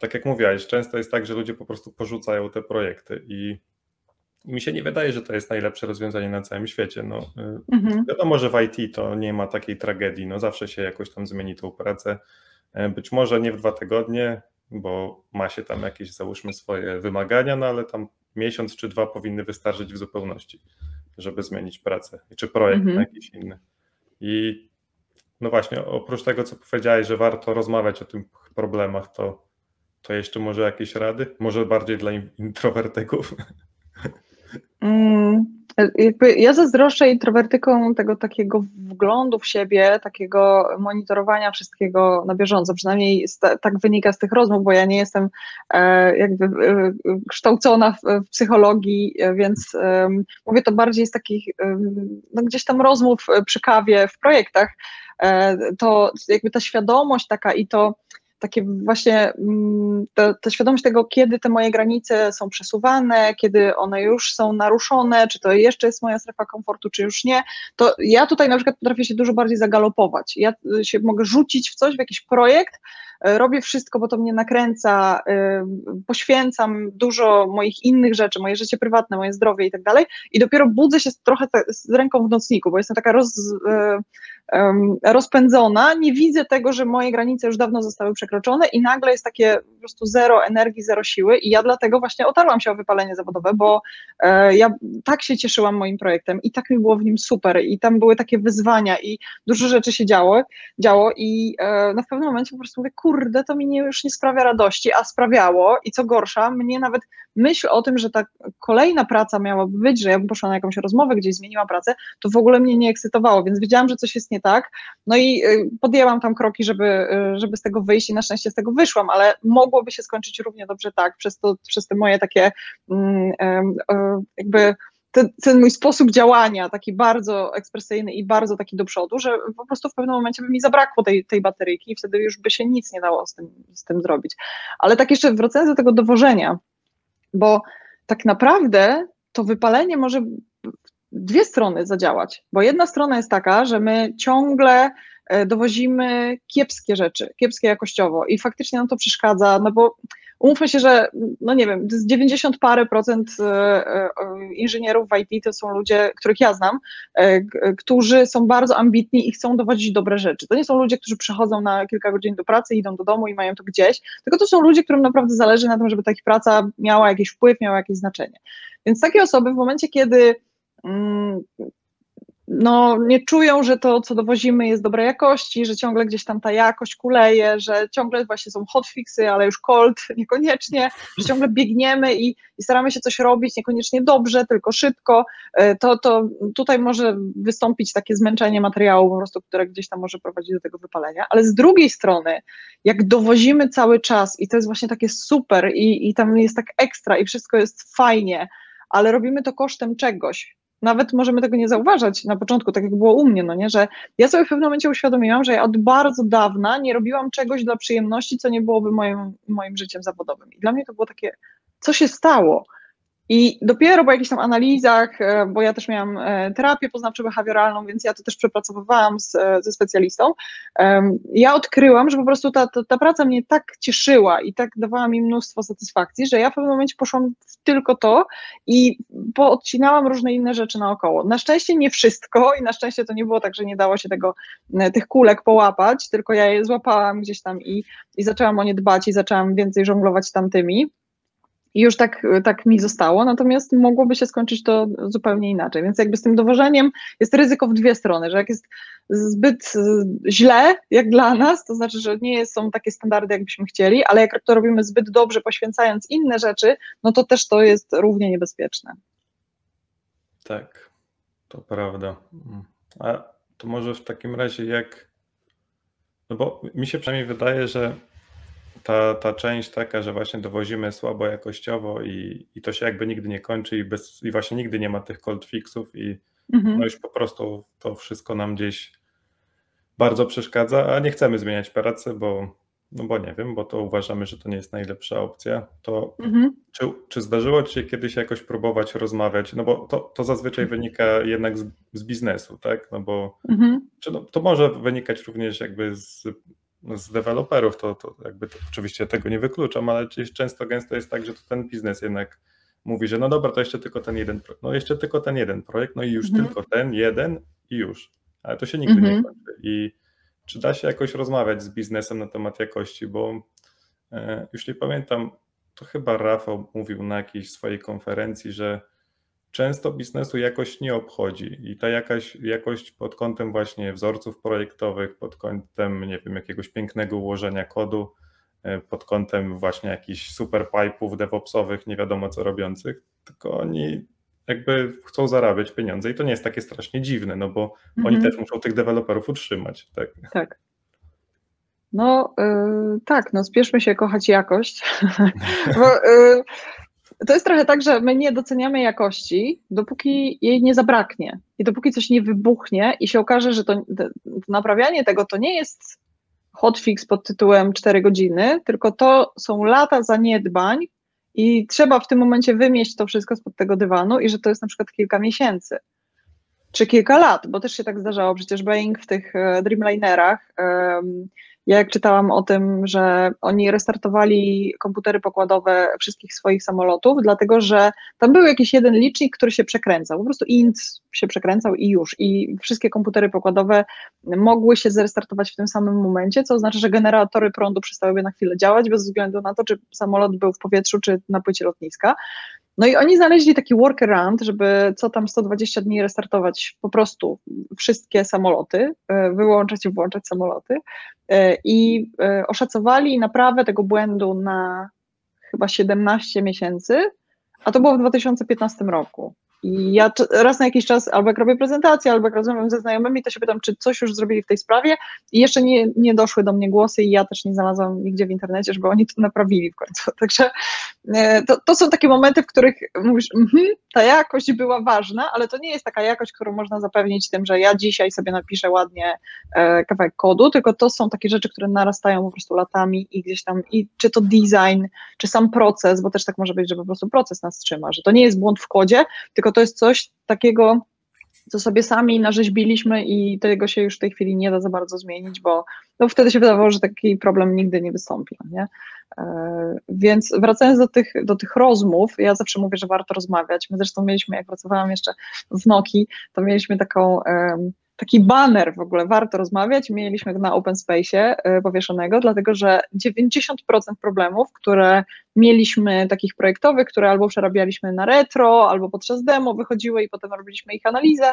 tak jak mówiłeś, często jest tak, że ludzie po prostu porzucają te projekty i, i mi się nie wydaje, że to jest najlepsze rozwiązanie na całym świecie. No, y, mhm. Wiadomo, że w IT to nie ma takiej tragedii, no zawsze się jakoś tam zmieni tą pracę. E, być może nie w dwa tygodnie, bo ma się tam jakieś, załóżmy, swoje wymagania, no ale tam miesiąc czy dwa powinny wystarczyć w zupełności żeby zmienić pracę, czy projekt mhm. na jakiś inny. I no właśnie, oprócz tego, co powiedziałeś, że warto rozmawiać o tych problemach, to, to jeszcze może jakieś rady? Może bardziej dla introwertyków? [LAUGHS] Mm, jakby ja zazdroszczę introwertykom tego takiego wglądu w siebie, takiego monitorowania wszystkiego na bieżąco. Przynajmniej tak wynika z tych rozmów, bo ja nie jestem e, jakby e, kształcona w, psychologii, więc mówię to bardziej z takich no gdzieś tam rozmów przy kawie w projektach. E, to jakby ta świadomość taka i to takie właśnie mm, ta świadomość tego, kiedy te moje granice są przesuwane, kiedy one już są naruszone, czy to jeszcze jest moja strefa komfortu, czy już nie, to ja tutaj na przykład potrafię się dużo bardziej zagalopować. Ja się mogę rzucić w coś, w jakiś projekt, E, robię wszystko, bo to mnie nakręca, e, poświęcam dużo moich innych rzeczy, moje życie prywatne, moje zdrowie i tak dalej i dopiero budzę się trochę z ręką w nocniku, bo jestem taka roz, rozpędzona, nie widzę tego, że moje granice już dawno zostały przekroczone i nagle jest takie po prostu zero energii, zero siły i ja dlatego właśnie otarłam się o wypalenie zawodowe, bo ja tak się cieszyłam moim projektem i tak mi było w nim super i tam były takie wyzwania i dużo rzeczy się działo, działo i na pewnym momencie po prostu mówię, kurde, to mi nie, już nie sprawia radości, a sprawiało i co gorsza, mnie nawet myśl o tym, że ta kolejna praca miałaby być, że ja bym poszła na jakąś rozmowę, gdzieś zmieniła pracę, to w ogóle mnie nie ekscytowało, więc wiedziałam, że coś jest nie tak, no i y, podjęłam tam kroki, żeby, y, żeby z tego wyjść i na szczęście z tego wyszłam, ale mogłoby się skończyć równie dobrze tak, przez, to, przez te moje takie um, um, jakby ten, ten, mój sposób działania, taki bardzo ekspresyjny i bardzo taki do przodu, że po prostu w pewnym momencie by mi zabrakło tej, tej bateryjki i wtedy już by się nic nie dało z tym, z tym zrobić. Ale tak jeszcze wracając do tego dowożenia, bo tak naprawdę to wypalenie może dwie strony zadziałać, bo jedna strona jest taka, że my ciągle e, dowozimy kiepskie rzeczy, kiepskie jakościowo i faktycznie nam to przeszkadza, no bo umówmy się, że no nie wiem, z 90 parę procent e, e, inżynierów w IT to są ludzie, których ja znam, którzy są bardzo ambitni i chcą dowodzić dobre rzeczy. To nie są ludzie, którzy przychodzą na kilka godzin do pracy, idą do domu i mają to gdzieś, tylko to są ludzie, którym naprawdę zależy na tym, żeby ta ich praca miała jakiś wpływ, miała jakieś znaczenie. Więc takie osoby w momencie, kiedy no, nie czują, że to, co dowozimy, jest dobrej jakości, że ciągle gdzieś tam ta jakość kuleje, że ciągle właśnie są hotfixy, ale już cold [LAUGHS] niekoniecznie, że ciągle biegniemy i, i, staramy się coś robić, niekoniecznie dobrze, tylko szybko, e, to, to tutaj może wystąpić takie zmęczenie materiału po prostu, które gdzieś tam może prowadzić do tego wypalenia, ale z drugiej strony, jak dowozimy cały czas i to jest właśnie takie super i, i tam jest tak ekstra i wszystko jest fajnie, ale robimy to kosztem czegoś, nawet możemy tego nie zauważać na początku, tak jak było u mnie, no nie, że ja sobie w pewnym momencie uświadomiłam, że ja od bardzo dawna nie robiłam czegoś dla przyjemności, co nie byłoby moim, moim życiem zawodowym. I dla mnie to było takie, co się stało? I dopiero po jakichś tam analizach, e, bo ja też miałam e, terapię poznawczo-behawioralną, więc ja to też przepracowywałam z, e, ze specjalistą, ja odkryłam, że po prostu ta, ta, ta, praca mnie tak cieszyła i tak dawała mi mnóstwo satysfakcji, że ja w pewnym momencie poszłam w tylko to i poodcinałam różne inne rzeczy naokoło. Na szczęście nie wszystko i na szczęście to nie było tak, że nie dało się tego, tych kulek połapać, tylko ja je złapałam gdzieś tam i, i zaczęłam o nie dbać i zaczęłam więcej żonglować tamtymi. I już tak, tak mi zostało, natomiast mogłoby się skończyć to zupełnie inaczej. Więc jakby z tym dowożeniem jest ryzyko w dwie strony, że jak jest zbyt źle, jak dla nas, to znaczy, że nie są takie standardy, jakbyśmy chcieli, ale jak to robimy zbyt dobrze, poświęcając inne rzeczy, no to też to jest równie niebezpieczne. Tak, to prawda. A to może w takim razie jak, no bo mi się przynajmniej wydaje, że ta, ta część taka, że właśnie dowozimy słabo jakościowo i, i to się jakby nigdy nie kończy i, bez, i właśnie nigdy nie ma tych cold fixów i mhm. no już po prostu to wszystko nam gdzieś bardzo przeszkadza, a nie chcemy zmieniać pracy, bo, no bo nie wiem, bo to uważamy, że to nie jest najlepsza opcja. To mhm. czy, czy zdarzyło Ci się kiedyś jakoś próbować rozmawiać? No bo to, to zazwyczaj mhm. wynika jednak z, z biznesu, tak? No bo mhm. czy no, to może wynikać również jakby z z deweloperów, to, to jakby to, oczywiście tego nie wykluczam, ale często gęsto jest tak, że to ten biznes jednak mówi, że no dobra, to jeszcze tylko ten jeden projekt, no jeszcze tylko ten jeden projekt, no i już mhm. tylko ten jeden i już, ale to się nigdy mhm. nie kończy i czy da się jakoś rozmawiać z biznesem na temat jakości, bo e, już nie pamiętam, to chyba Rafał mówił na jakiejś swojej konferencji, że często biznesu jakość nie obchodzi i ta jakaś jakość pod kątem właśnie wzorców projektowych, pod kątem, nie wiem, jakiegoś pięknego ułożenia kodu, e, pod kątem właśnie jakichś super pipe'ów DevOpsowych, nie wiadomo co robiących, tylko oni jakby chcą zarabiać pieniądze i to nie jest takie strasznie dziwne, no bo mhm. oni też muszą tych deweloperów utrzymać. Tak. tak. No yy, tak, no spieszmy się kochać jakość, [LAUGHS] bo yy, to jest trochę tak, że my nie doceniamy jakości, dopóki jej nie zabraknie. I dopóki coś nie wybuchnie i się okaże, że to, to naprawianie tego to nie jest hotfix pod tytułem 4 godziny, tylko to są lata zaniedbań i trzeba w tym momencie wymieść to wszystko spod tego dywanu i że to jest na przykład kilka miesięcy czy kilka lat, bo też się tak zdarzało. Przecież Boeing w tych e, Dreamlinerach ja jak czytałam o tym, że oni restartowali komputery pokładowe wszystkich swoich samolotów, dlatego że tam był jakiś jeden licznik, który się przekręcał. Po prostu int się przekręcał i już. I wszystkie komputery pokładowe mogły się zrestartować w tym samym momencie, co oznacza, że generatory prądu przestałyby na chwilę działać, bez względu na to, czy samolot był w powietrzu, czy na płycie lotniska. No i oni znaleźli taki workaround, żeby co tam 120 dni restartować po prostu wszystkie samoloty, e, wyłączać i włączać samoloty e, i e, oszacowali naprawę tego błędu na chyba 17 miesięcy, a to było w 2015 roku. I ja raz na jakiś czas, albo jak robię prezentację, albo jak rozmawiam ze znajomymi, to się pytam, czy coś już zrobili w tej sprawie. I jeszcze nie, nie doszły do mnie głosy, i ja też nie znalazłam nigdzie w internecie, żeby oni to naprawili w końcu. [LAUGHS] Także e, to, to są takie momenty, w których mówisz, mm ta jakość była ważna, ale to nie jest taka jakość, którą można zapewnić tym, że ja dzisiaj sobie napiszę ładnie e, kawałek kodu, tylko to są takie rzeczy, które narastają po prostu latami i gdzieś tam, i czy to design, czy sam proces, bo też tak może być, że po prostu proces nas trzyma, że to nie jest błąd w kodzie, tylko to jest coś takiego, co sobie sami narzeźbiliśmy i tego się już w tej chwili nie da za bardzo zmienić, bo no wtedy się wydawało, że taki problem nigdy nie wystąpi. No nie? E, więc wracając do tych, do tych rozmów, ja zawsze mówię, że warto rozmawiać. My zresztą mieliśmy, jak pracowałam jeszcze w Noki, to mieliśmy taką taki banner w ogóle, warto rozmawiać, mieliśmy na open space e, powieszonego, dlatego że 90% problemów, które mieliśmy takich projektowych, które albo przerabialiśmy na retro, albo podczas demo wychodziły i potem robiliśmy ich analizę,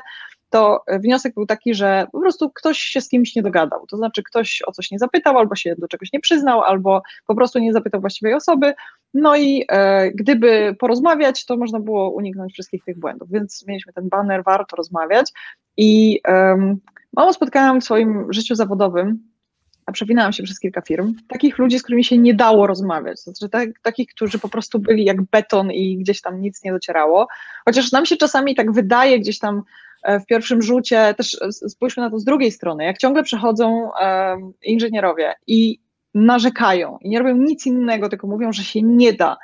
to wniosek był taki, że po prostu ktoś się z kimś nie dogadał, to znaczy ktoś o coś nie zapytał, albo się do czegoś nie przyznał, albo po prostu nie zapytał właściwej osoby, no i e, gdyby porozmawiać, to można było uniknąć wszystkich tych błędów, więc mieliśmy ten banner, warto rozmawiać i um, mało spotkałam w swoim życiu zawodowym, a przewinęłam się przez kilka firm, takich ludzi, z którymi się nie dało rozmawiać, znaczy tak, takich, którzy po prostu byli jak beton i gdzieś tam nic nie docierało, chociaż nam się czasami tak wydaje gdzieś tam e, w pierwszym rzucie, też spójrzmy na to z drugiej strony, jak ciągle przychodzą um, inżynierowie i narzekają i nie robią nic innego, tylko mówią, że się nie da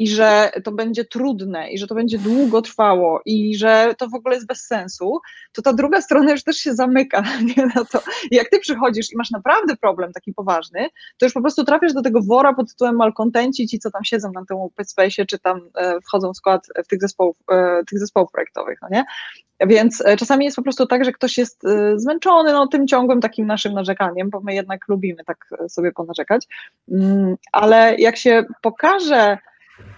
i że to będzie trudne i że to będzie długo trwało i że to w ogóle jest bez sensu, to ta druga strona już też się zamyka [LAUGHS] nie, na to. jak ty przychodzisz i masz naprawdę problem taki poważny, to już po prostu trafiasz do tego wora pod tytułem malkontenci, ci co tam siedzą na tym open space, czy tam e, wchodzą w skład w tych zespołów, e, tych zespołów projektowych, no nie? Więc e, czasami jest po prostu tak, że ktoś jest zmęczony no, tym ciągłym takim naszym narzekaniem, bo my jednak lubimy tak sobie ponarzekać, mm, ale jak się pokaże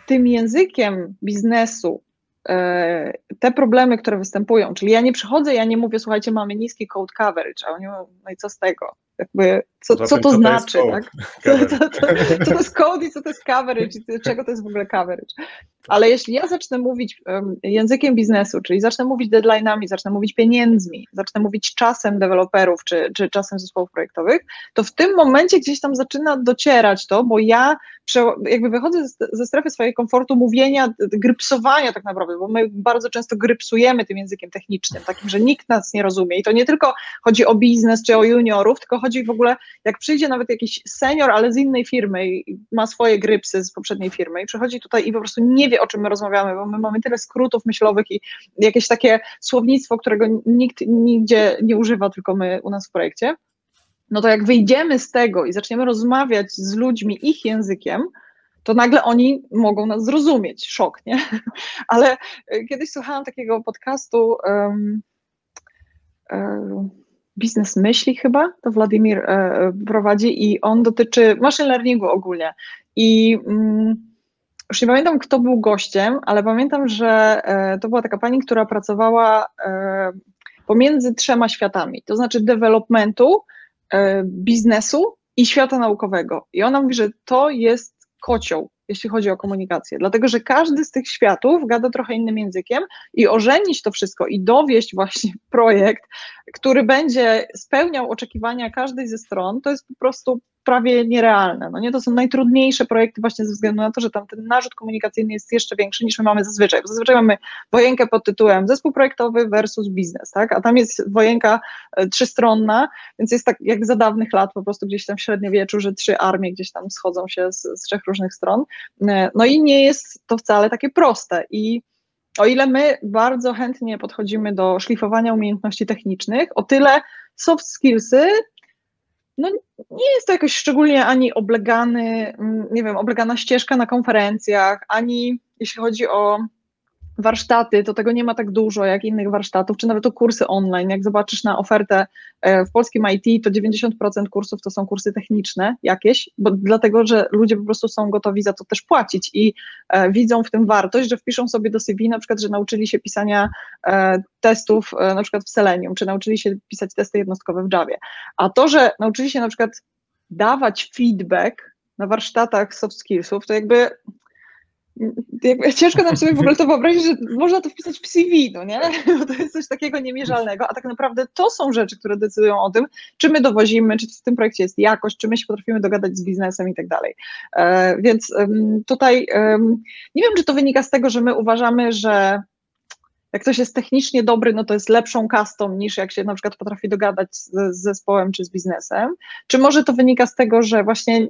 tym językiem biznesu e, te problemy, które występują, czyli ja nie przychodzę, ja nie mówię, słuchajcie, mamy niski code coverage, a oni mówią, no i co z tego? Jakby, co, co to znaczy, tak? [LAUGHS] Co, co, to jest code i co to jest coverage i czego to jest w ogóle coverage? Ale jeśli ja zacznę mówić językiem biznesu, czyli zacznę mówić deadline'ami, zacznę mówić pieniędzmi, zacznę mówić czasem deweloperów czy, czy czasem zespołów projektowych, to w tym momencie gdzieś tam zaczyna docierać to, bo ja jakby wychodzę ze strefy swojego komfortu mówienia, grypsowania tak naprawdę, bo my bardzo często grypsujemy tym językiem technicznym, takim, że nikt nas nie rozumie. I to nie tylko chodzi o biznes czy o juniorów, tylko chodzi w ogóle, jak przyjdzie nawet jakiś senior, ale z innej firmy i ma swoje grypsy z poprzedniej firmy i przychodzi tutaj i po prostu nie o czym my rozmawiamy, bo my mamy tyle skrótów myślowych i jakieś takie słownictwo, którego nikt nigdzie nie używa, tylko my u nas w projekcie, no to jak wyjdziemy z tego i zaczniemy rozmawiać z ludźmi ich językiem, to nagle oni mogą nas zrozumieć. Szok, nie? [LAUGHS] Ale e, kiedyś słuchałam takiego podcastu um, um, Biznes Myśli chyba, to Władimir e, prowadzi i on dotyczy machine learningu ogólnie. I um, już nie pamiętam, kto był gościem, ale pamiętam, że e, to była taka pani, która pracowała e, pomiędzy trzema światami, to znaczy developmentu, e, biznesu i świata naukowego. I ona mówi, że to jest kocioł, jeśli chodzi o komunikację, dlatego że każdy z tych światów gada trochę innym językiem i ożenić to wszystko i dowieść właśnie [LAUGHS] projekt, który będzie spełniał oczekiwania każdej ze stron, to jest po prostu prawie nierealne. No nie, to są najtrudniejsze projekty właśnie ze względu na to, że tam ten narzut komunikacyjny jest jeszcze większy niż my mamy zazwyczaj. Bo zazwyczaj mamy wojenkę pod tytułem zespół projektowy versus biznes, tak? A tam jest wojenka e, trzystronna, więc jest tak jak za dawnych lat po prostu gdzieś tam w średniowieczu, że trzy armie gdzieś tam schodzą się z, z trzech różnych stron. E, no i nie jest to wcale takie proste i o ile my bardzo chętnie podchodzimy do szlifowania umiejętności technicznych, o tyle soft skillsy no nie jest to jakoś szczególnie ani oblegany, mm, nie wiem, oblegana ścieżka na konferencjach, ani jeśli chodzi o warsztaty, to tego nie ma tak dużo jak innych warsztatów, czy nawet o kursy online. Jak zobaczysz na ofertę e, w polskim IT, to 90% kursów to są kursy techniczne jakieś, bo dlatego, że ludzie po prostu są gotowi za to też płacić i e, widzą w tym wartość, że wpiszą sobie do CV na przykład, że nauczyli się pisania e, testów na przykład w Selenium, czy nauczyli się pisać testy jednostkowe w Javie. A to, że nauczyli się na przykład dawać feedback na warsztatach soft skillsów, to jakby jakby ciężko nam sobie w ogóle to wyobrazić, że można to wpisać w CV, no nie? Bo [LAUGHS] to jest coś takiego niemierzalnego, a tak naprawdę to są rzeczy, które decydują o tym, czy my dowozimy, czy w tym projekcie jest jakość, czy my się potrafimy dogadać z biznesem i tak dalej. E, więc tutaj nie wiem, czy to wynika z tego, że my uważamy, że jak ktoś jest technicznie dobry, no to jest lepszą kastą niż jak się na przykład potrafi dogadać z, z zespołem czy z biznesem, czy może to wynika z tego, że właśnie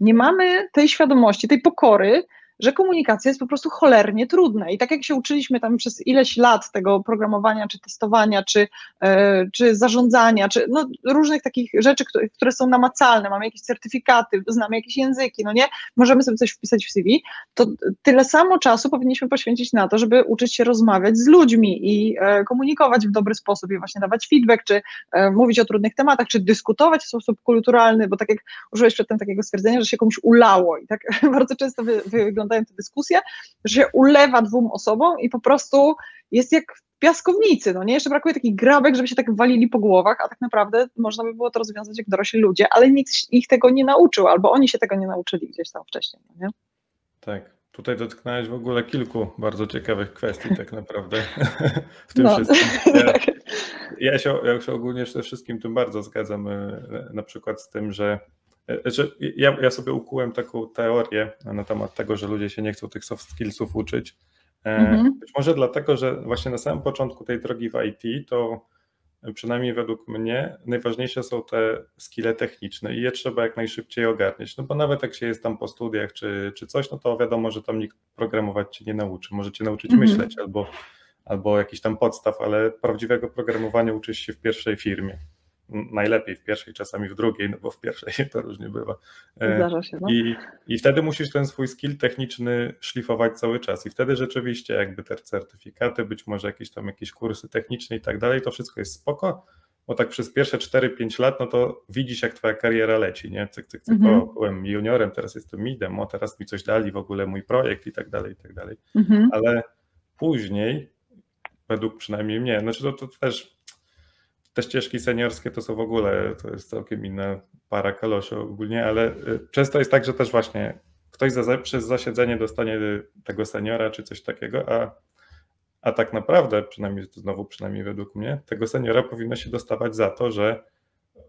nie mamy tej świadomości, tej pokory, że komunikacja jest po prostu cholernie trudna. I tak jak się uczyliśmy tam przez ileś lat tego programowania, czy testowania, czy, e, czy zarządzania, czy no, różnych takich rzeczy, które, które są namacalne, mamy jakieś certyfikaty, znamy jakieś języki, no nie, możemy sobie coś wpisać w CV, to tyle samo czasu powinniśmy poświęcić na to, żeby uczyć się rozmawiać z ludźmi i e, komunikować w dobry sposób i właśnie dawać feedback, czy e, mówić o trudnych tematach, czy dyskutować w sposób kulturalny, bo tak jak użyłeś przedtem takiego stwierdzenia, że się komuś ulało i tak [LAUGHS] bardzo często wy, wygląda wyglądają te dyskusje, że się ulewa dwóm osobom i po prostu jest jak w piaskownicy, no nie? Jeszcze brakuje takich grabek, żeby się tak walili po głowach, a tak naprawdę można by było to rozwiązać jak dorośli ludzie, ale nikt ich tego nie nauczył, albo oni się tego nie nauczyli gdzieś tam wcześniej, no nie? Tak. Tutaj dotknąłeś w ogóle kilku bardzo ciekawych kwestii tak naprawdę w tym no. wszystkim. Ja, [LAUGHS] ja, się, ja się ogólnie przede wszystkim tym bardzo zgadzam, e, na przykład z tym, że że ja, ja sobie ukułem taką teorię na temat tego, że ludzie się nie chcą tych soft skillsów uczyć. E, mhm. Być może dlatego, że właśnie na samym początku tej drogi w IT to przynajmniej według mnie najważniejsze są te skille techniczne i je trzeba jak najszybciej ogarniać. No bo nawet jak się jest tam po studiach czy, czy coś, no to wiadomo, że tam nikt programować cię nie nauczy. Może cię nauczyć mhm. myśleć albo, albo jakiś tam podstaw, ale prawdziwego programowania uczysz się w pierwszej firmie najlepiej w pierwszej, czasami w drugiej, no bo w pierwszej [LAUGHS] to różnie bywa. E, Zdarza się, no. I, I wtedy musisz ten swój skill techniczny szlifować cały czas i wtedy rzeczywiście jakby te certyfikaty, być może jakieś tam jakieś kursy techniczne i tak dalej, to wszystko jest spoko, bo tak przez pierwsze 4-5 lat, no to widzisz jak twoja kariera leci, nie? Cyk, cyk, cyk, mhm. o, byłem juniorem, teraz jestem midem, o teraz mi coś dali, w ogóle mój projekt i tak dalej, i tak dalej. Mhm. Ale później, według przynajmniej mnie, znaczy to, to też te ścieżki seniorskie to są w ogóle, to jest całkiem inna para kaloszy ogólnie, ale y, często jest tak, że też właśnie ktoś za, przez zasiedzenie dostanie tego seniora czy coś takiego, a, a tak naprawdę, przynajmniej znowu przynajmniej według mnie, tego seniora powinno się dostawać za to, że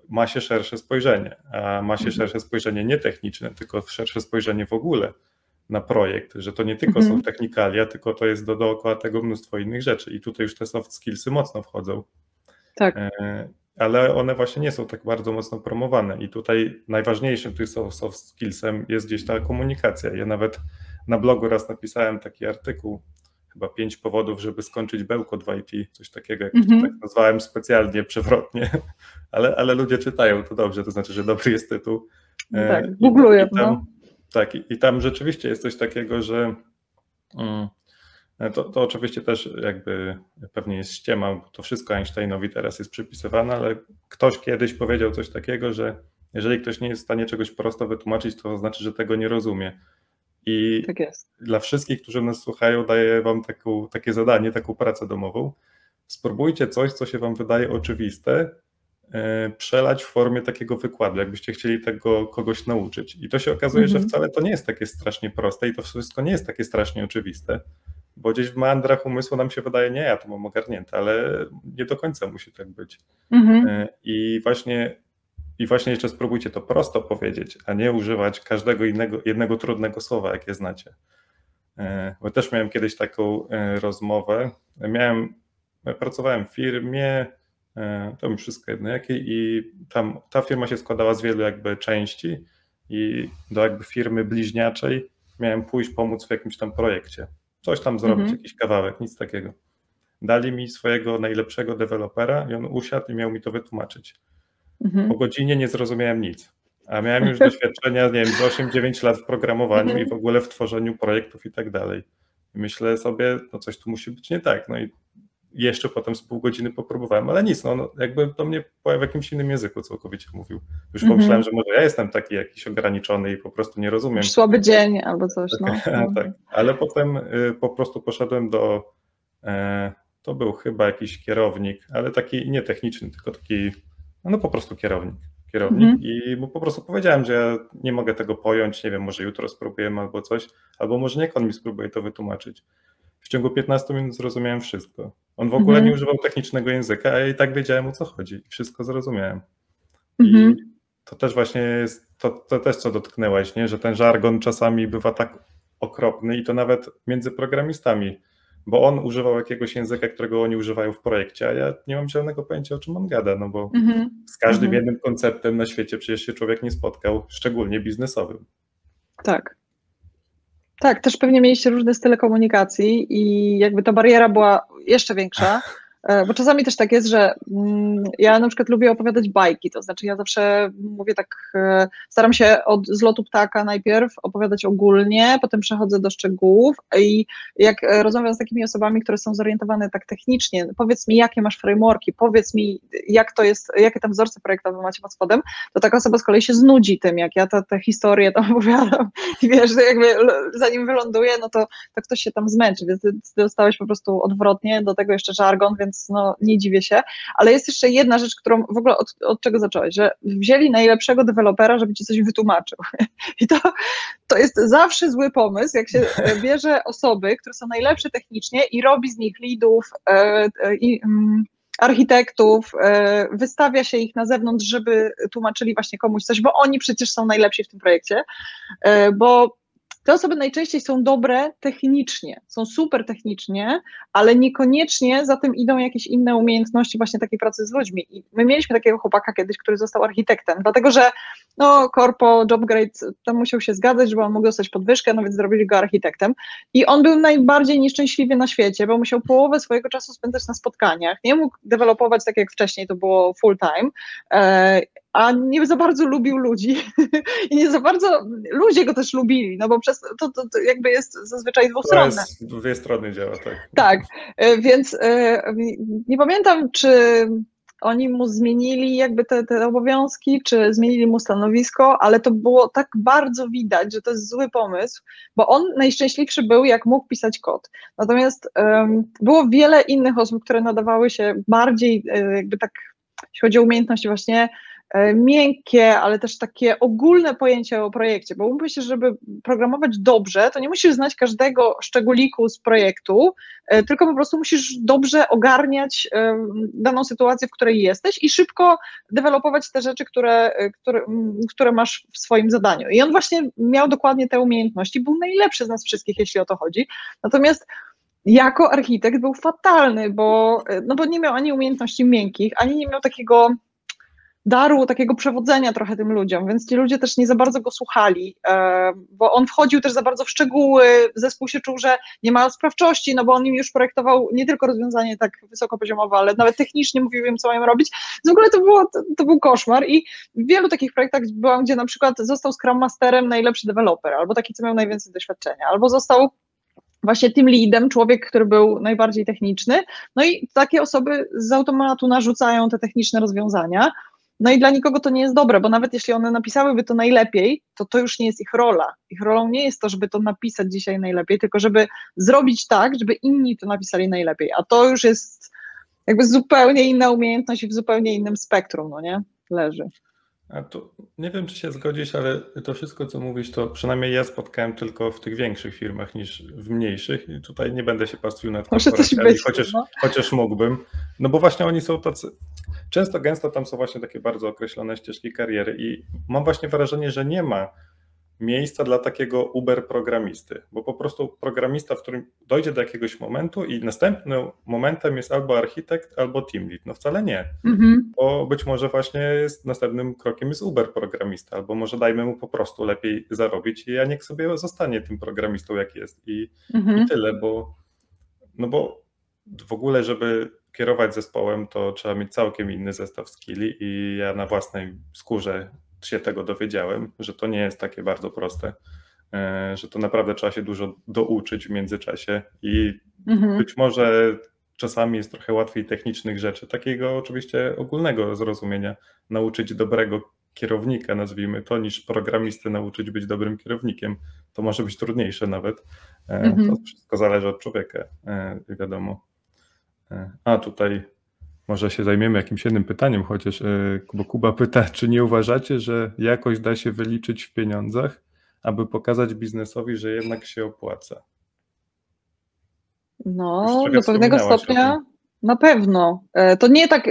ma się szersze spojrzenie, a ma się mhm. szersze spojrzenie nie techniczne, tylko szersze spojrzenie w ogóle na projekt, że to nie tylko mhm. są technikalia, tylko to jest do, dookoła tego mnóstwo innych rzeczy i tutaj już te soft skillsy mocno wchodzą. Tak. E, ale one właśnie nie są tak bardzo mocno promowane i tutaj najważniejszym tych soft skillsem jest gdzieś ta komunikacja. Ja nawet na blogu raz napisałem taki artykuł, chyba pięć powodów, żeby skończyć bełko 2IT, coś takiego, jak mm -hmm. tak nazwałem specjalnie, przewrotnie, [LAUGHS] ale, ale ludzie czytają to dobrze, to znaczy, że dobry jest tytuł. E, tak, googluję. No. Tak, i, i, tam rzeczywiście jest coś takiego, że mm, to, to oczywiście też jakby pewnie jest ściema, bo to wszystko Einsteinowi teraz jest przypisywane, ale ktoś kiedyś powiedział coś takiego, że jeżeli ktoś nie jest w stanie czegoś prosto wytłumaczyć, to znaczy, że tego nie rozumie. I tak dla wszystkich, którzy nas słuchają, daję wam taką, takie zadanie, taką pracę domową. Spróbujcie coś, co się wam wydaje oczywiste, e, przelać w formie takiego wykładu, jakbyście chcieli tego kogoś nauczyć. I to się okazuje, mm -hmm. że mhm. wcale to nie jest takie strasznie proste i to wszystko nie jest takie strasznie oczywiste bo gdzieś w meandrach umysłu nam się wydaje, nie, ja to mam ogarnięte, ale nie do końca musi tak być. Mhm. E, I właśnie i właśnie jeszcze spróbujcie to prosto powiedzieć, a nie używać każdego innego, jednego trudnego słowa, jakie znacie. E, bo też miałem kiedyś taką e, rozmowę. Miałem, pracowałem w firmie, to mi wszystko jedno jakiej, i tam ta firma się składała z wielu jakby części i do jakby firmy bliźniaczej miałem pójść pomóc w jakimś tam projekcie. Coś tam zrobić, mhm. jakiś kawałek, nic takiego. Dali mi swojego najlepszego dewelopera i on usiadł i miał mi to wytłumaczyć. Mhm. Po godzinie nie zrozumiałem nic. A miałem już [LAUGHS] doświadczenia, nie wiem, z 8-9 lat w programowaniu mhm. i w ogóle w tworzeniu projektów i tak dalej. I myślę sobie, no coś tu musi być nie tak. No i jeszcze potem z pół godziny popróbowałem, ale nic, no, no jakby do mnie w jakimś innym języku całkowicie mówił. Już mhm. pomyślałem, że może ja jestem taki jakiś ograniczony i po prostu nie rozumiem. Słaby dzień albo coś, no. [LAUGHS] tak, ale potem y, po prostu poszedłem do, e, to był chyba jakiś kierownik, ale taki nie techniczny, tylko taki, no po prostu kierownik kierownik mhm. i mu po prostu powiedziałem, że ja nie mogę tego pojąć, nie wiem, może jutro spróbujemy albo coś, albo może niech on mi spróbuje to wytłumaczyć. W ciągu 15 minut zrozumiałem wszystko. On w ogóle mhm. nie używał technicznego języka, a ja i tak wiedziałem o co chodzi. Wszystko zrozumiałem. Mhm. I to też właśnie jest, to, to też co dotknęłaś, nie? że ten żargon czasami bywa tak okropny i to nawet między programistami bo on używał jakiegoś języka, którego oni używają w projekcie, a ja nie mam żadnego pojęcia, o czym on gada, no bo mm-hmm. z każdym mm-hmm. jednym konceptem na świecie przecież się człowiek nie spotkał, szczególnie biznesowym. Tak. Tak, też pewnie mieliście różne style komunikacji i jakby ta bariera była jeszcze większa. [LAUGHS] E, bo czasami też tak jest, że mm, ja na przykład lubię opowiadać bajki, to znaczy ja zawsze mówię tak, e, staram się od zlotu ptaka najpierw opowiadać ogólnie, potem przechodzę do szczegółów i jak e, rozmawiam z takimi osobami, które są zorientowane tak technicznie, powiedz mi jakie masz frameworki, powiedz mi jak to jest, jakie tam wzorce projektowe macie pod spodem, to taka osoba z kolei się znudzi tym, jak ja te historie tam [LAUGHS] opowiadam. I wiesz, jakby zanim wyląduję, no to, to ktoś się tam zmęczy, więc ty dostałeś po prostu odwrotnie, do tego jeszcze żargon, więc więc no, nie dziwię się. Ale jest jeszcze jedna rzecz, którą w ogóle od, od czego zacząłeś, że wzięli najlepszego dewelopera, żeby ci coś wytłumaczył. [LAUGHS] I to, to jest zawsze zły pomysł, jak się bierze osoby, które są najlepsze technicznie i robi z nich leadów e, e, i mm, architektów, e, wystawia się ich na zewnątrz, żeby tłumaczyli właśnie komuś coś, bo oni przecież są najlepsi w tym projekcie, bo te osoby najczęściej są dobre technicznie, są super technicznie, ale niekoniecznie za tym idą jakieś inne umiejętności właśnie takiej pracy z ludźmi. I my mieliśmy takiego chłopaka kiedyś, który został architektem, dlatego że no korpo, jobgrade, tam musiał się zgadzać, żeby on mógł dostać podwyżkę, no więc zrobili go architektem. I on był najbardziej nieszczęśliwy na świecie, bo musiał połowę swojego czasu spędzać na spotkaniach, nie mógł dewelopować tak jak wcześniej, to było full time, e, a nie za bardzo lubił ludzi [LAUGHS] i nie za bardzo ludzie go też lubili, no bo przez to, to, to jakby jest zazwyczaj dwustronne. To jest dwie strony działa, tak. Tak, e, więc e, nie pamiętam, czy oni mu zmienili jakby te, te obowiązki, czy zmienili mu stanowisko, ale to było tak bardzo widać, że to jest zły pomysł, bo on najszczęśliwszy był, jak mógł pisać kod. Natomiast um, było wiele innych osób, które nadawały się bardziej e, jakby tak, jeśli chodzi o umiejętności właśnie miękkie, ale też takie ogólne pojęcie o projekcie, bo umówmy się, żeby programować dobrze, to nie musisz znać każdego szczególiku z projektu, e, tylko po prostu musisz dobrze ogarniać e, daną sytuację, w której jesteś i szybko dewelopować te rzeczy, które, które, które masz w swoim zadaniu. I on właśnie miał dokładnie te umiejętności, był najlepszy z nas wszystkich, jeśli o to chodzi. Natomiast jako architekt był fatalny, bo, no bo nie miał ani umiejętności miękkich, ani nie miał takiego daru takiego przewodzenia trochę tym ludziom, więc ci ludzie też nie za bardzo go słuchali, e, bo on wchodził też za bardzo w szczegóły, zespół się czuł, że nie ma sprawczości, no bo on im już projektował nie tylko rozwiązanie tak wysokopoziomowe, ale nawet technicznie mówił im, co mają robić. W ogóle to, było, to, to był koszmar i w wielu takich projektach byłam, gdzie na przykład został Scrum Masterem najlepszy deweloper, albo taki, co miał najwięcej doświadczenia, albo został właśnie tym leadem, człowiek, który był najbardziej techniczny. No i takie osoby z automatu narzucają te techniczne rozwiązania, no i dla nikogo to nie jest dobre, bo nawet jeśli one napisałyby to najlepiej, to to już nie jest ich rola. Ich rolą nie jest to, żeby to napisać dzisiaj najlepiej, tylko żeby zrobić tak, żeby inni to napisali najlepiej. A to już jest jakby zupełnie inna umiejętność i w zupełnie innym spektrum, no nie? Leży. A to nie wiem, czy się zgodzisz, ale to wszystko, co mówisz, to przynajmniej ja spotkałem tylko w tych większych firmach niż w mniejszych i tutaj nie będę się pastwił nad korporacjami, chociaż, no. chociaż mógłbym. No bo właśnie oni są tacy, często gęsto tam są właśnie takie bardzo określone ścieżki kariery i mam właśnie wrażenie, że nie ma miejsca dla takiego Uber programisty, bo po prostu programista, w którym dojdzie do jakiegoś momentu i następnym momentem jest albo architekt, albo team lead. No wcale nie, mhm. bo być może właśnie jest, następnym krokiem jest Uber programista, albo może dajmy mu po prostu lepiej zarobić i a niech sobie zostanie tym programistą jak jest i, mhm. i tyle, bo no bo w ogóle, żeby kierować zespołem, to trzeba mieć całkiem inny zestaw skilli i ja na własnej skórze się tego dowiedziałem, że to nie jest takie bardzo proste, e, że to naprawdę trzeba się dużo douczyć w międzyczasie i mhm. być może czasami jest trochę łatwiej technicznych rzeczy, takiego oczywiście ogólnego zrozumienia, nauczyć dobrego kierownika, nazwijmy to, niż programisty nauczyć być dobrym kierownikiem. To może być trudniejsze nawet. E, mhm. To wszystko zależy od człowieka, e, wiadomo. A tutaj może się zajmiemy jakimś jednym pytaniem, chociaż e, bo Kuba pyta, czy nie uważacie, że jakoś da się wyliczyć w pieniądzach, aby pokazać biznesowi, że jednak się opłaca? No, do pewnego stopnia na pewno. E, to nie tak,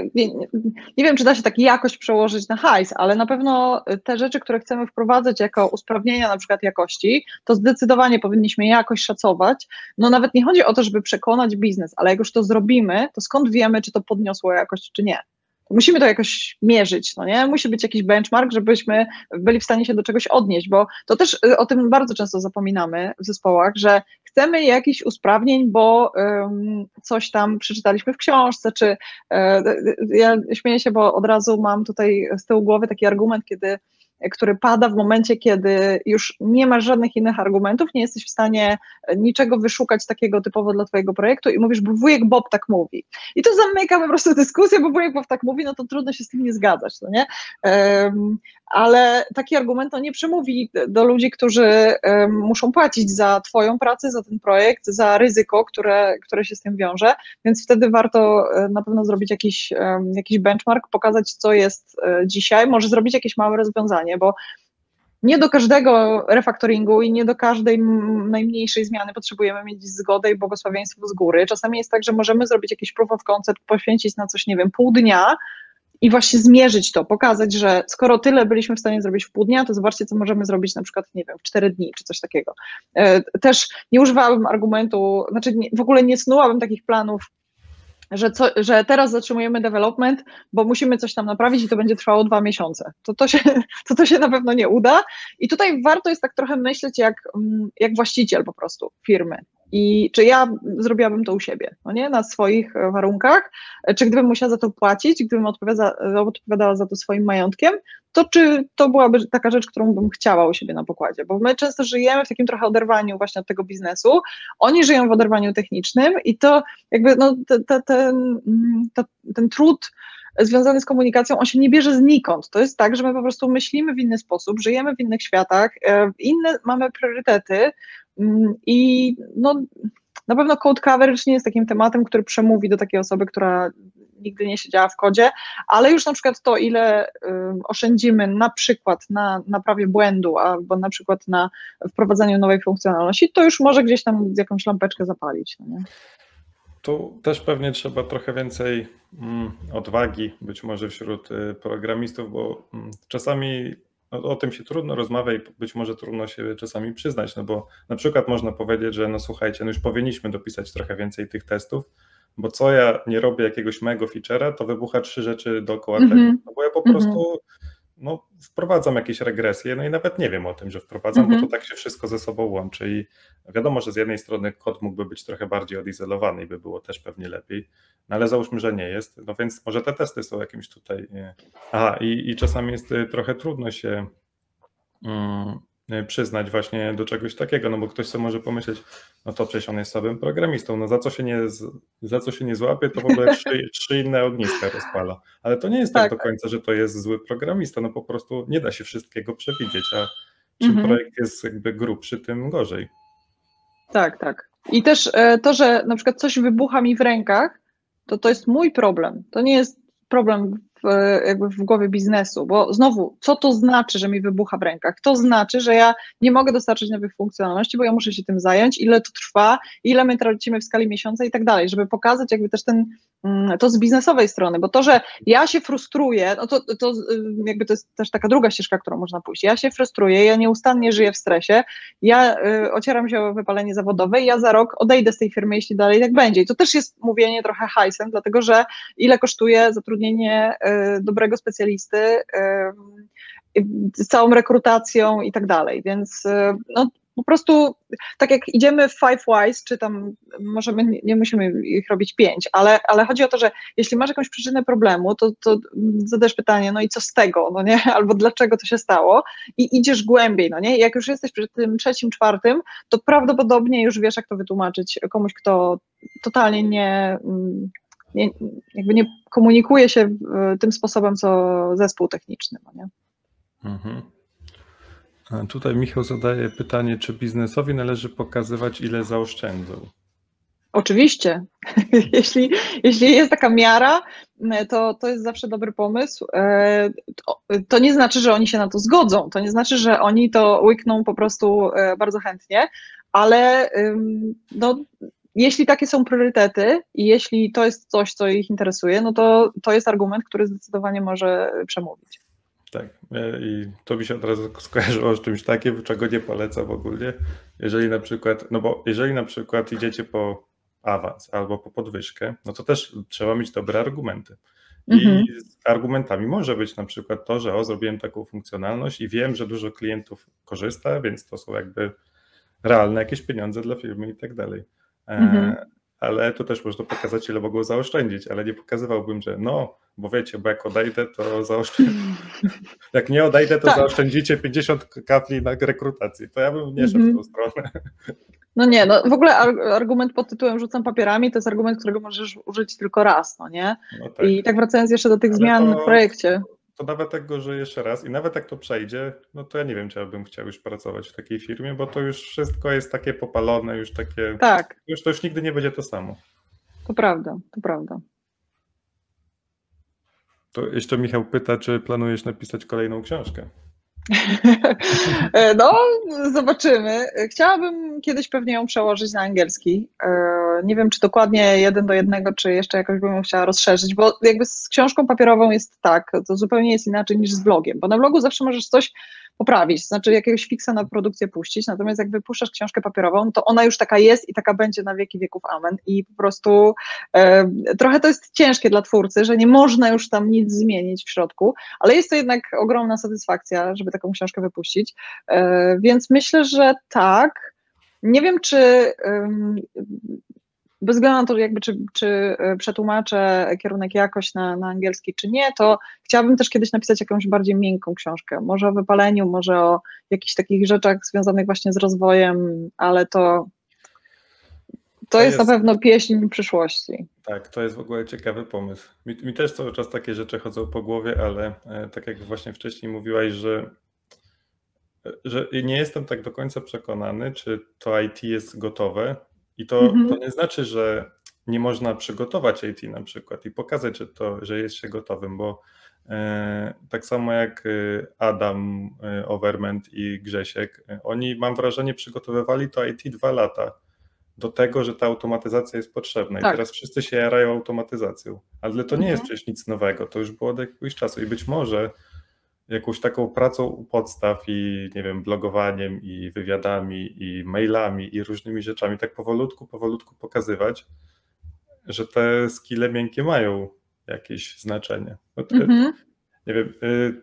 nie, wiem, czy da się tak jakość przełożyć na hajs, ale na pewno te rzeczy, które chcemy wprowadzać jako usprawnienia na przykład jakości, to zdecydowanie powinniśmy jakoś szacować. No nawet nie chodzi o to, żeby przekonać biznes, ale jak już to zrobimy, to skąd wiemy, czy to podniosło jakość, czy nie? Musimy to jakoś mierzyć, no nie? Musi być jakiś benchmark, żebyśmy byli w stanie się do czegoś odnieść, bo to też y, o tym bardzo często zapominamy w zespołach, że chcemy jakichś usprawnień, bo um, coś tam przeczytaliśmy w książce, czy um, ja śmieję się, bo od razu mam tutaj z tyłu głowy taki argument, kiedy który pada w momencie, kiedy już nie masz żadnych innych argumentów, nie jesteś w stanie niczego wyszukać takiego typowo dla Twojego projektu i mówisz, bo wujek Bob tak mówi. I to zamyka po prostu [LAUGHS] dyskusję, bo wujek Bob tak mówi, no to trudno się z tym nie zgadzać, no nie? Um, ale taki argument no, nie przemówi do ludzi, którzy um, muszą płacić za Twoją pracę, za ten projekt, za ryzyko, które, które się z tym wiąże, więc wtedy warto e, na pewno zrobić jakiś, um, jakiś benchmark, pokazać, co jest e, dzisiaj, może zrobić jakieś małe rozwiązanie, bo nie do każdego refaktoringu i nie do każdej najmniejszej zmiany potrzebujemy mieć zgodę i błogosławieństwo z góry. Czasami jest tak, że możemy zrobić jakiś proof of concept, poświęcić na coś, nie wiem, pół dnia, i właśnie zmierzyć to, pokazać, że skoro tyle byliśmy w stanie zrobić w pół dnia, to zobaczcie, co możemy zrobić na przykład, nie wiem, w cztery dni, czy coś takiego. E, też nie używałabym argumentu, znaczy w ogóle nie snułabym takich planów, że, co, że teraz zatrzymujemy development, bo musimy coś tam naprawić i to będzie trwało dwa miesiące. To to się, [LAUGHS] to, to się na pewno nie uda. I tutaj warto jest tak trochę myśleć jak, mm, jak właściciel po prostu firmy. I czy ja zrobiłabym to u siebie, no nie, na swoich e, warunkach, e, czy gdybym musiała za to płacić, gdybym odpowiadała za to swoim majątkiem, to czy to byłaby taka rzecz, którą bym chciała u siebie na pokładzie, bo my często żyjemy w takim trochę oderwaniu właśnie od tego biznesu, oni żyją w oderwaniu technicznym i to jakby no, te, te, ten, ten trud związany z komunikacją, on się nie bierze znikąd. To jest tak, że my po prostu myślimy w inny sposób, żyjemy w innych światach, e, inne mamy priorytety, Mm, I no, na pewno code coverage nie jest takim tematem, który przemówi do takiej osoby, która nigdy nie siedziała w kodzie, ale już na przykład to, ile oszczędzimy na przykład na naprawie błędu, albo na przykład na wprowadzaniu nowej funkcjonalności, to już może gdzieś tam jakąś lampeczkę zapalić. No nie? Tu też pewnie trzeba trochę więcej mm, odwagi, być może wśród y, programistów, bo mm, czasami no, o tym się trudno rozmawia i być może trudno się czasami przyznać, no bo na przykład można powiedzieć, że no słuchajcie, no już powinniśmy dopisać trochę więcej tych testów, bo co ja nie robię jakiegoś mega feature'a, to wybucha trzy rzeczy dookoła mm -hmm. tego, no bo ja po mm -hmm. prostu no, wprowadzam jakieś regresje, no i nawet nie wiem o tym, że wprowadzam, -hmm. bo to mhm. tak się wszystko ze sobą łączy i wiadomo, że z jednej strony kod mógłby być trochę bardziej odizolowany i by było też pewnie lepiej, no ale załóżmy, że nie jest, no więc może te testy są jakimś tutaj, aha i, i czasami jest y, trochę trudno się mm, przyznać właśnie do czegoś takiego, no bo ktoś sobie może pomyśleć, no to przecież on jest słabym programistą, no za co się nie, za co się nie złapie, to w ogóle trzy, [LAUGHS] trzy inne ogniska rozpala. Ale to nie jest tak. tak. do końca, że to jest zły programista, no po prostu nie da się wszystkiego przewidzieć, a czym mhm. projekt jest jakby grubszy, tym gorzej. Tak, tak. I też e, to, że na przykład coś wybucha mi w rękach, to to jest mój problem. To nie jest problem w, jakby w głowie biznesu, bo znowu, co to znaczy, że mi wybucha w rękach? To znaczy, że ja nie mogę dostarczyć nowych funkcjonalności, bo ja muszę się tym zająć, ile to trwa, ile my tracimy w skali miesiąca i tak dalej, żeby pokazać jakby też ten, to z biznesowej strony, bo to, że ja się frustruję, no to, to jakby to jest też taka druga ścieżka, którą można pójść. Ja się frustruję, ja nieustannie żyję w stresie, ja y, ocieram się o wypalenie zawodowe i ja za rok odejdę z tej firmy, jeśli dalej tak będzie. I to też jest mówienie trochę hajsem, dlatego że ile kosztuje zatrudnienie y, dobrego specjalisty y, z całą rekrutacją i tak dalej, więc y, no, po prostu tak jak idziemy w Five Whys, czy tam możemy, nie musimy ich robić pięć, ale, ale chodzi o to, że jeśli masz jakąś przyczynę problemu, to, to zadasz pytanie, no i co z tego, no nie, [LAUGHS] albo dlaczego to się stało i idziesz głębiej, no nie, jak już jesteś przy tym trzecim, czwartym, to prawdopodobnie już wiesz, jak to wytłumaczyć komuś, kto totalnie nie, nie jakby nie komunikuje się tym sposobem, co zespół techniczny, no nie. Mhm. Tutaj Michał zadaje pytanie, czy biznesowi należy pokazywać, ile zaoszczędzą? Oczywiście. [LAUGHS] jeśli, jeśli jest taka miara, to, to jest zawsze dobry pomysł. E, to nie znaczy, że oni się na to zgodzą. To nie znaczy, że oni to łykną po prostu e, bardzo chętnie, ale no, jeśli takie są priorytety i jeśli to jest coś, co ich interesuje, no to to jest argument, który zdecydowanie może przemówić. Tak, i to mi się od razu skojarzyło z czymś takim, czego nie polecam ogólnie. Jeżeli na przykład, no bo jeżeli na przykład idziecie po awans albo po podwyżkę, no to też trzeba mieć dobre argumenty. I mhm. argumentami może być na przykład to, że o, zrobiłem taką funkcjonalność i wiem, że dużo klientów korzysta, więc to są jakby realne jakieś pieniądze dla firmy i tak dalej. E, mhm ale to też można pokazać, ile mogą zaoszczędzić, ale nie pokazywałbym, że no, bo wiecie, bo jak odejdę, to zaoszczędzę. [LAUGHS] jak nie odejdę, to tak. zaoszczędzicie 50 kafli na rekrutacji. To ja bym nie szedł w tą stronę. No nie, no w ogóle argument pod tytułem rzucam papierami to jest argument, którego możesz użyć tylko raz, no nie? No tak. I tak wracając jeszcze do tych ale zmian to... w projekcie to nawet jak go żyję jeszcze raz i nawet jak to przejdzie, no to ja nie wiem, czy ja bym chciał już pracować w takiej firmie, bo to już wszystko jest takie popalone, już takie. Tak. Już to już nigdy nie będzie to samo. To prawda, to prawda. To jeszcze Michał pyta, czy planujesz napisać kolejną książkę? [LAUGHS] no, zobaczymy. Chciałabym kiedyś pewnie ją przełożyć na angielski. E, nie wiem, czy dokładnie jeden do jednego, czy jeszcze jakoś bym ją chciała rozszerzyć, bo jakby z książką papierową jest tak, to zupełnie jest inaczej niż z blogiem, bo na blogu zawsze możesz coś poprawić, znaczy jakiegoś fiksa na produkcję puścić, natomiast jak wypuszczasz książkę papierową, to ona już taka jest i taka będzie na wieki wieków amen. I po prostu e, trochę to jest ciężkie dla twórcy, że nie można już tam nic zmienić w środku, ale jest to jednak ogromna satysfakcja, żeby taką książkę wypuścić, e, więc myślę, że tak, nie wiem, czy bez względu na to, jakby czy, czy e, przetłumaczę kierunek jakoś na, na angielski, czy nie, to chciałabym też kiedyś napisać jakąś bardziej miękką książkę. Może o wypaleniu, może o jakichś takich rzeczach związanych właśnie z rozwojem, ale to, to, to jest, jest, na pewno pieśń przyszłości. Tak, to jest w ogóle ciekawy pomysł. Mi, mi, też cały czas takie rzeczy chodzą po głowie, ale e, tak jak właśnie wcześniej mówiłaś, że, że nie jestem tak do końca przekonany, czy to IT jest gotowe, i to, mhm. to nie znaczy, że nie można przygotować IT na przykład i pokazać, że, to, że jest się gotowym, bo e, tak samo jak e, Adam e, Overment i Grzesiek, oni mam wrażenie przygotowywali to IT dwa lata do tego, że ta automatyzacja jest potrzebna tak. i teraz wszyscy się jarają automatyzacją, ale to nie jest mhm. przecież nic nowego, to już było od jakiegoś czasu i być może jakąś taką pracą u podstaw i nie wiem, blogowaniem i wywiadami i mailami i różnymi rzeczami, tak powolutku, powolutku pokazywać, że te skille miękkie mają jakieś znaczenie. No to, mm-hmm. Nie wiem, y,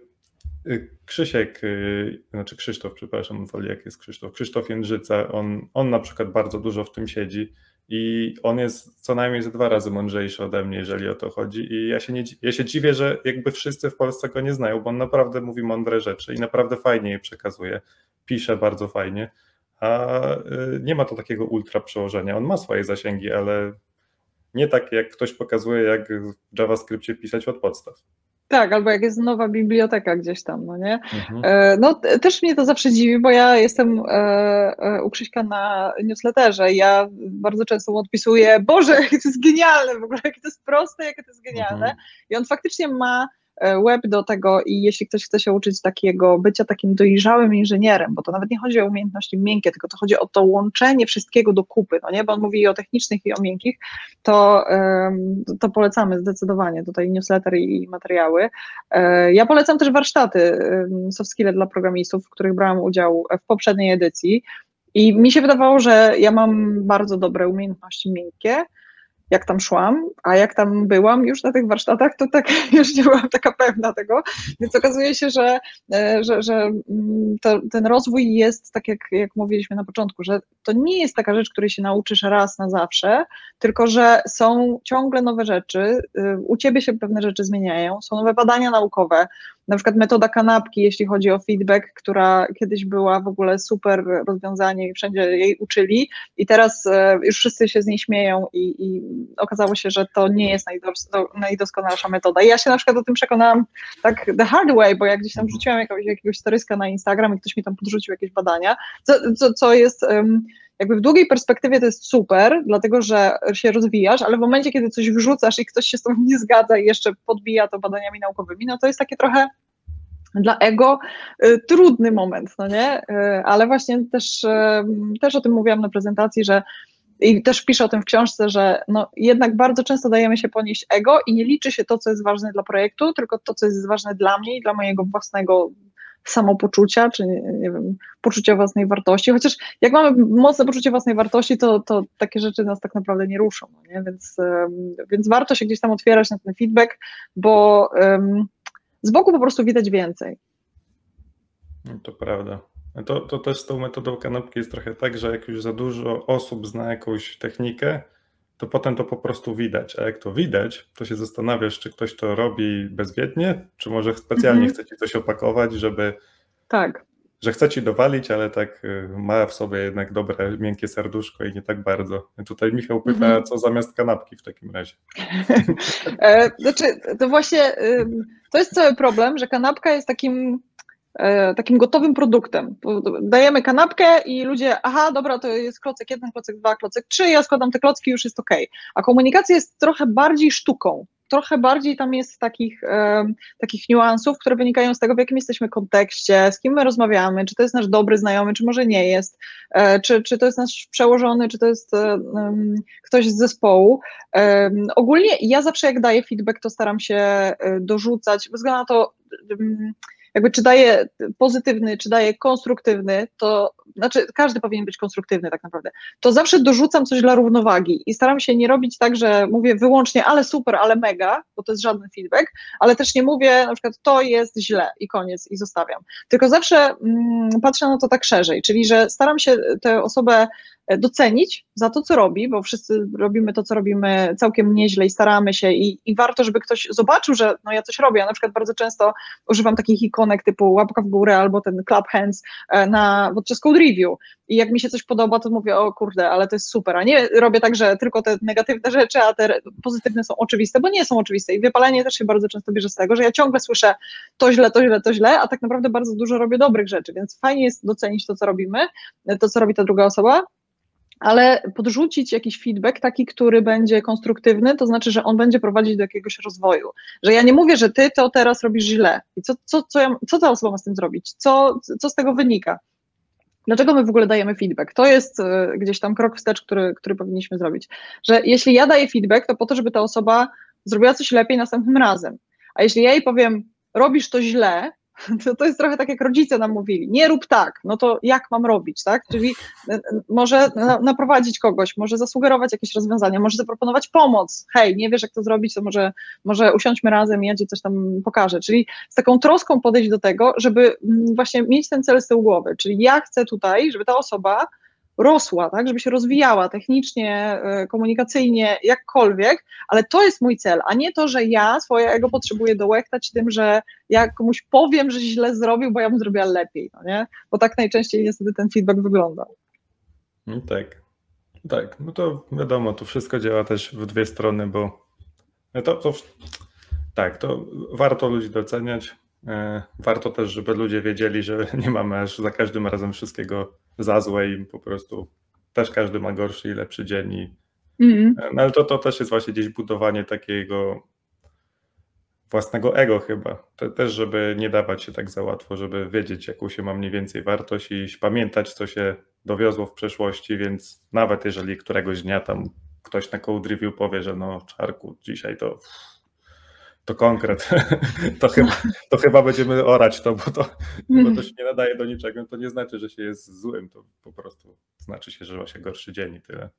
y, Krzysiek, y, znaczy Krzysztof, przepraszam, woli jak jest Krzysztof, Krzysztof Jędrzyca, on, on na przykład bardzo dużo w tym siedzi i on jest co najmniej ze dwa razy mądrzejszy ode mnie, jeżeli o to chodzi. I ja się, nie, ja się dziwię, że jakby wszyscy w Polsce go nie znają, bo on naprawdę mówi mądre rzeczy i naprawdę fajnie je przekazuje. Pisze bardzo fajnie, a y, nie ma to takiego ultra przełożenia. On ma swoje zasięgi, ale nie tak jak ktoś pokazuje, jak w JavaScriptie pisać od podstaw. Tak, albo jak jest nowa biblioteka gdzieś tam, no nie? Mhm. E, no też mnie to zawsze dziwi, bo ja jestem e, e, u Krzyśka na newsletterze i ja bardzo często mu odpisuję, Boże, [LAUGHS] jakie to jest genialne w ogóle, jakie to jest proste, jakie to jest genialne. Mhm. I on faktycznie ma e, web do tego i jeśli ktoś chce się uczyć takiego bycia takim dojrzałym inżynierem, bo to nawet nie chodzi o umiejętności miękkie, tylko to chodzi o to łączenie wszystkiego do kupy, no nie, bo on mówi o technicznych i o miękkich, to, to polecamy zdecydowanie tutaj newsletter i materiały. E, ja polecam też warsztaty soft skill dla programistów, w których brałam udział w poprzedniej edycji i mi się wydawało, że ja mam bardzo dobre umiejętności miękkie, jak tam szłam, a jak tam byłam już na tych warsztatach, to tak [LAUGHS] już nie byłam taka pewna tego, więc okazuje się, że, e, że, że mm, to, ten rozwój jest tak, jak, jak mówiliśmy na początku, że to nie jest taka rzecz, której się nauczysz raz na zawsze, tylko że są ciągle nowe rzeczy, y, u ciebie się pewne rzeczy zmieniają, są nowe badania naukowe, na przykład metoda kanapki, jeśli chodzi o feedback, która kiedyś była w ogóle super rozwiązanie i wszędzie jej uczyli i teraz e, już wszyscy się z niej śmieją i, i okazało się, że to nie jest najdoskonalsza metoda. I ja się na przykład o tym przekonałam tak the hard way, bo jak gdzieś tam wrzuciłam jakiegoś, jakiegoś storyska na Instagram i ktoś mi tam podrzucił jakieś badania, co, co, co jest... Um, jakby w długiej perspektywie to jest super, dlatego że się rozwijasz, ale w momencie, kiedy coś wrzucasz i ktoś się z tobą nie zgadza i jeszcze podbija to badaniami naukowymi, no to jest takie trochę dla ego y, trudny moment, no nie? Y, ale właśnie też, y, też o tym mówiłam na prezentacji, że i też piszę o tym w książce, że no jednak bardzo często dajemy się ponieść ego i nie liczy się to, co jest ważne dla projektu, tylko to, co jest ważne dla mnie i dla mojego własnego samopoczucia, czy nie wiem, poczucia własnej wartości, chociaż jak mamy mocne poczucie własnej wartości, to, to takie rzeczy nas tak naprawdę nie ruszą, no nie? Więc, więc warto się gdzieś tam otwierać na ten feedback, bo um, z boku po prostu widać więcej. No to prawda. To, to też z tą metodą kanapki jest trochę tak, że jak już za dużo osób zna jakąś technikę, to potem to po prostu widać. A jak to widać, to się zastanawiasz, czy ktoś to robi bezwiednie, czy może specjalnie mhm. chce ci coś opakować, żeby. Tak. Że chce ci dowalić, ale tak y, ma w sobie jednak dobre, miękkie serduszko i nie tak bardzo. Tutaj Michał pyta, mhm. co zamiast kanapki w takim razie. [LAUGHS] E, znaczy, to właśnie to jest cały problem, że kanapka jest takim takim gotowym produktem. Dajemy kanapkę i ludzie, aha, dobra, to jest klocek jeden, klocek dwa, klocek trzy, ja składam te klocki, już jest ok. A komunikacja jest trochę bardziej sztuką. Trochę bardziej tam jest takich, um, takich niuansów, które wynikają z tego, w jakim jesteśmy kontekście, z kim my rozmawiamy, czy to jest nasz dobry znajomy, czy może nie jest, e, czy, czy to jest nasz przełożony, czy to jest um, ktoś z zespołu. Um, ogólnie ja zawsze jak daję feedback, to staram się dorzucać, bez względu na to, jakby czy daje pozytywny, czy daje konstruktywny, to znaczy każdy powinien być konstruktywny tak naprawdę, to zawsze dorzucam coś dla równowagi i staram się nie robić tak, że mówię wyłącznie ale super, ale mega, bo to jest żaden feedback, ale też nie mówię na przykład to jest źle i koniec i zostawiam. Tylko zawsze mm, patrzę na to tak szerzej, czyli że staram się tę osobę docenić za to, co robi, bo wszyscy robimy to, co robimy całkiem nieźle i staramy się i, i warto, żeby ktoś zobaczył, że no ja coś robię. Ja na przykład bardzo często używam takich ikonek typu łapka w górę albo ten clap hands e, na, podczas code review. I jak mi się coś podoba, to mówię, o kurde, ale to jest super, a nie robię tak, że tylko te negatywne rzeczy, a te pozytywne są oczywiste, bo nie są oczywiste. I wypalenie też się bardzo często bierze z tego, że ja ciągle słyszę to źle, to źle, to źle, a tak naprawdę bardzo dużo robię dobrych rzeczy, więc fajnie jest docenić to, co robimy, to, co robi ta druga osoba, ale podrzucić jakiś feedback taki, który będzie konstruktywny, to znaczy, że on będzie prowadzić do jakiegoś rozwoju. Że ja nie mówię, że ty to teraz robisz źle. I co, co, co, ja, co ta osoba ma z tym zrobić? Co, co z tego wynika? Dlaczego my w ogóle dajemy feedback? To jest e, gdzieś tam krok wstecz, który, który powinniśmy zrobić. Że jeśli ja daję feedback, to po to, żeby ta osoba zrobiła coś lepiej następnym razem. A jeśli ja jej powiem, robisz to źle, [LAUGHS] to, to jest trochę tak, jak rodzice nam mówili, nie rób tak, no to jak mam robić, tak? Czyli e, e, może naprowadzić kogoś, może zasugerować jakieś rozwiązania, może zaproponować pomoc, hej, nie wiesz jak to zrobić, to może, może usiądźmy razem i ja ci coś tam pokażę, czyli z taką troską podejść do tego, żeby mm, właśnie mieć ten cel z tyłu głowy, czyli ja chcę tutaj, żeby ta osoba rosła, tak, żeby się rozwijała technicznie, e, komunikacyjnie, jakkolwiek, ale to jest mój cel, a nie to, że ja swojego potrzebuję dołechtać tym, że ja komuś powiem, że źle zrobił, bo ja bym zrobiła lepiej, no nie? Bo tak najczęściej niestety ten feedback wygląda. No tak, tak, no to wiadomo, to wszystko działa też w dwie strony, bo to, to tak, to warto ludzi doceniać, warto też, żeby ludzie wiedzieli, że [LAUGHS] nie mamy aż za każdym razem wszystkiego za złe i po prostu też każdy ma gorszy i lepszy dzień. I, mm. no ale to, to też jest właśnie gdzieś budowanie takiego własnego ego chyba. Też, żeby nie dawać się tak za łatwo, żeby wiedzieć, jaką się ma mniej więcej wartość i pamiętać, co się dowiozło w przeszłości, więc nawet jeżeli któregoś dnia tam ktoś na code review powie, że no czarku, dzisiaj to to konkret, [LAUGHS] to chyba, to chyba będziemy orać to bo, to, bo to się nie nadaje do niczego, to nie znaczy, że się jest złym, to po prostu znaczy się, że ma się gorszy dzień i tyle.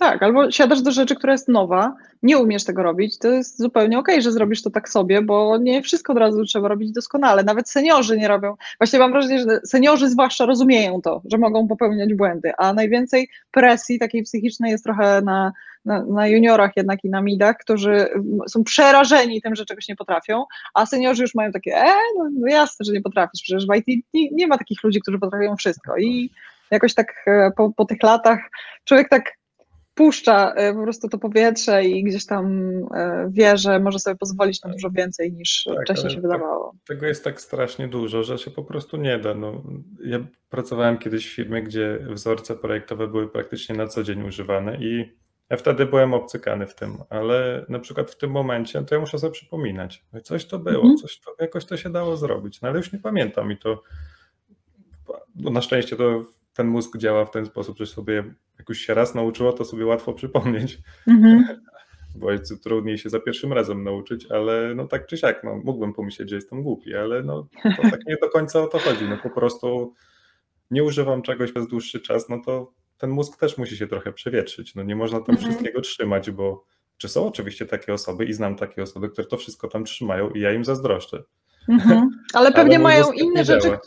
Tak, albo siadasz do rzeczy, która jest nowa, nie umiesz tego robić, to jest zupełnie okej, okay, że zrobisz to tak sobie, bo nie wszystko od razu trzeba robić doskonale. Nawet seniorzy nie robią. Właśnie mam wrażenie, że seniorzy zwłaszcza rozumieją to, że mogą popełniać błędy, a najwięcej presji takiej psychicznej jest trochę na, na, na juniorach jednak i na midach, którzy są przerażeni tym, że czegoś nie potrafią, a seniorzy już mają takie, e, no, no jasne, że nie potrafisz, przecież w IT nie, nie ma takich ludzi, którzy potrafią wszystko i jakoś tak e, po, po tych latach człowiek tak puszcza e, po prostu to powietrze i gdzieś tam e, wie, że może sobie pozwolić na dużo więcej niż tak, wcześniej się wydawało. Tak, tego jest tak strasznie dużo, że się po prostu nie da. No, ja pracowałem kiedyś w firmie, gdzie wzorce projektowe były praktycznie na co dzień używane i ja wtedy byłem obcykany w tym, ale na przykład w tym momencie to ja muszę sobie przypominać. No coś to było, mhm. coś to, jakoś to się dało zrobić, no ale już nie pamiętam i to na szczęście to ten mózg działa w ten sposób, że sobie jak już się raz nauczyło, to sobie łatwo przypomnieć. Mhm. [LAUGHS] Bo jest trudniej się za pierwszym razem nauczyć, ale no tak czy siak, no, mógłbym pomyśleć, że jestem głupi, ale no to tak nie do końca o to chodzi. No po prostu nie używam czegoś przez dłuższy czas, no to ten mózg też musi się trochę przewietrzyć. No nie można tam mhm. wszystkiego trzymać, bo czy są oczywiście takie osoby i znam takie osoby, które to wszystko tam trzymają i ja im zazdroszczę. Mhm. Ale [LAUGHS] pewnie ale mają inne rzeczy,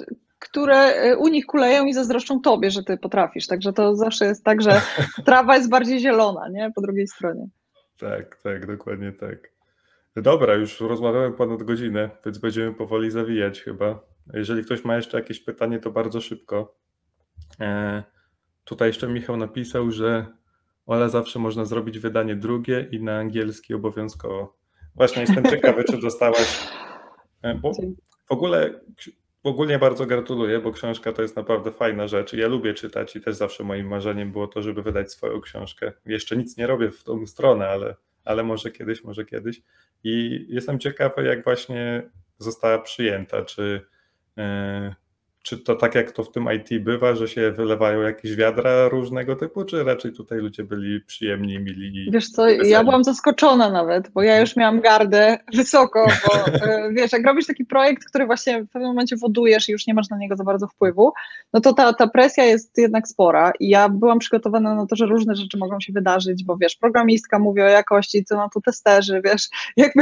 które e, u nich kuleją i zazdroszczą tobie, że ty potrafisz. Także to zawsze jest tak, że [LAUGHS] trawa jest bardziej zielona, nie? Po drugiej stronie. Tak, tak, dokładnie tak. Dobra, już rozmawiamy ponad godzinę, więc będziemy powoli zawijać chyba. Jeżeli ktoś ma jeszcze jakieś pytanie, to bardzo szybko. E, tutaj jeszcze Michał napisał, że Ola zawsze można zrobić wydanie drugie i na angielski obowiązkowo. Właśnie jestem ciekawy, czy dostałaś. E, bo [LAUGHS] w ogóle Ogólnie bardzo gratuluję, bo książka to jest naprawdę fajna rzecz. Ja lubię czytać i też zawsze moim marzeniem było to, żeby wydać swoją książkę. Jeszcze nic nie robię w tą stronę, ale, ale może kiedyś, może kiedyś. I jestem ciekawy, jak właśnie została przyjęta. Czy, yy, czy to tak jak to w tym IT bywa, że się wylewają jakieś wiadra różnego typu, czy raczej tutaj ludzie byli przyjemni, mili? Wiesz co, ja byłam zaskoczona nawet, bo ja już miałam gardę wysoko, bo e, [LAUGHS] wiesz, jak robisz taki projekt, który właśnie w pewnym momencie wodujesz i już nie masz na niego za bardzo wpływu, no to ta, ta presja jest jednak spora i ja byłam przygotowana na to, że różne rzeczy mogą się wydarzyć, bo wiesz, programistka mówi o jakości, co na to testerzy, wiesz, [LAUGHS] jakby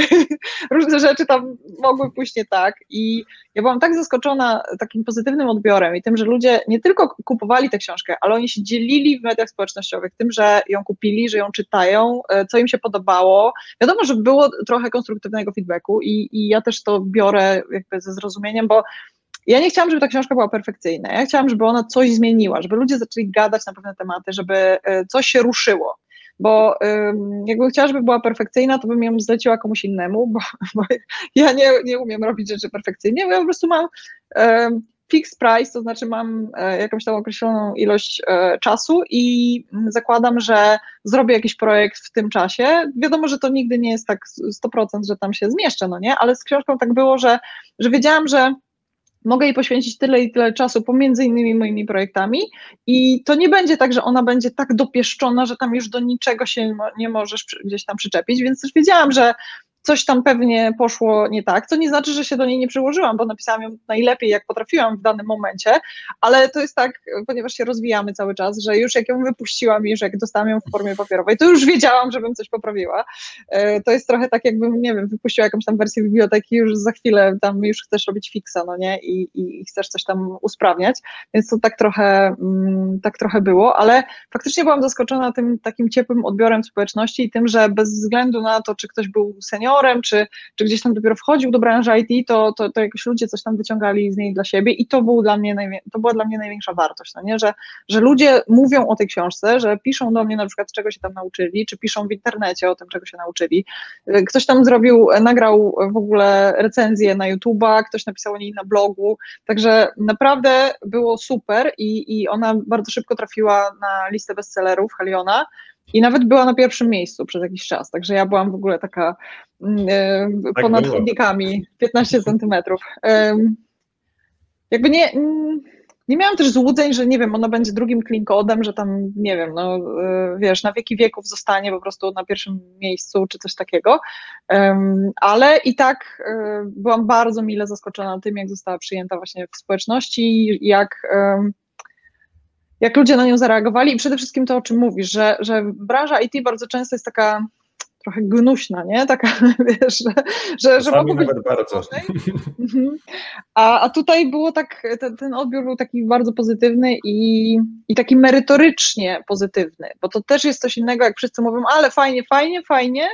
różne rzeczy tam mogły pójść nie tak i ja byłam tak zaskoczona takim pozytywnym odbiorem i tym, że ludzie nie tylko kupowali tę książkę, ale oni się dzielili w mediach społecznościowych tym, że ją kupili, że ją czytają, e, co im się podobało. Wiadomo, że było trochę konstruktywnego feedbacku i, i ja też to biorę jakby ze zrozumieniem, bo ja nie chciałam, żeby ta książka była perfekcyjna. Ja chciałam, żeby ona coś zmieniła, żeby ludzie zaczęli gadać na pewne tematy, żeby e, coś się ruszyło bo jakbym chciała, żeby była perfekcyjna, to bym ją zleciła komuś innemu, bo, bo ja nie, nie umiem robić rzeczy perfekcyjnie, bo ja po prostu mam fixed price, to znaczy mam e, jakąś tam określoną ilość e, czasu i zakładam, że zrobię jakiś projekt w tym czasie. Wiadomo, że to nigdy nie jest tak 100%, że tam się zmieszczę, no nie, ale z książką tak było, że, że wiedziałam, że mogę jej poświęcić tyle i tyle czasu pomiędzy innymi moimi projektami i to nie będzie tak, że ona będzie tak dopieszczona, że tam już do niczego się nie możesz gdzieś tam przyczepić, więc też wiedziałam, że coś tam pewnie poszło nie tak, co nie znaczy, że się do niej nie przyłożyłam, bo napisałam ją najlepiej, jak potrafiłam w danym momencie, ale to jest tak, ponieważ się rozwijamy cały czas, że już jak ją wypuściłam i już jak dostałam ją w formie papierowej, to już wiedziałam, żebym coś poprawiła. E, to jest trochę tak, jakbym, nie wiem, wypuściła jakąś tam wersję biblioteki, już za chwilę tam już chcesz robić fixa, no nie, i, i chcesz coś tam usprawniać, więc to tak trochę, mm, tak trochę było, ale faktycznie byłam zaskoczona tym takim ciepłym odbiorem społeczności i tym, że bez względu na to, czy ktoś był senior, juniorem, czy, czy gdzieś tam dopiero wchodził do branży IT, to, to, to jakoś ludzie coś tam wyciągali z niej dla siebie i to, był dla mnie to była dla mnie największa wartość, no nie? Że, że ludzie mówią o tej książce, że piszą do mnie na przykład, czego się tam nauczyli, czy piszą w internecie o tym, czego się nauczyli. Ktoś tam zrobił, nagrał w ogóle recenzję na YouTube'a, ktoś napisał o niej na blogu, także naprawdę było super i, i ona bardzo szybko trafiła na listę bestsellerów Heliona i nawet była na pierwszym miejscu przez jakiś czas, także ja byłam w ogóle taka mm, tak ponad było. chodnikami, 15 centymetrów. Jakby nie, nie miałam też złudzeń, że nie wiem, ona będzie drugim clean codem, że tam, nie wiem, no e, wiesz, na wieki wieków zostanie po prostu na pierwszym miejscu, czy coś takiego, ale i tak e, byłam bardzo mile zaskoczona tym, jak została przyjęta właśnie w społeczności, jak jak ludzie na nią zareagowali i przede wszystkim to, o czym mówisz, że, że branża IT bardzo często jest taka trochę gnuśna, nie? Taka, [LAUGHS] wiesz, że, że, że mogło być bardzo. Mhm. A, a tutaj było tak, ten, ten odbiór był taki bardzo pozytywny i, i taki merytorycznie pozytywny, bo to też jest coś innego, jak wszyscy mówią, ale fajnie, fajnie, fajnie,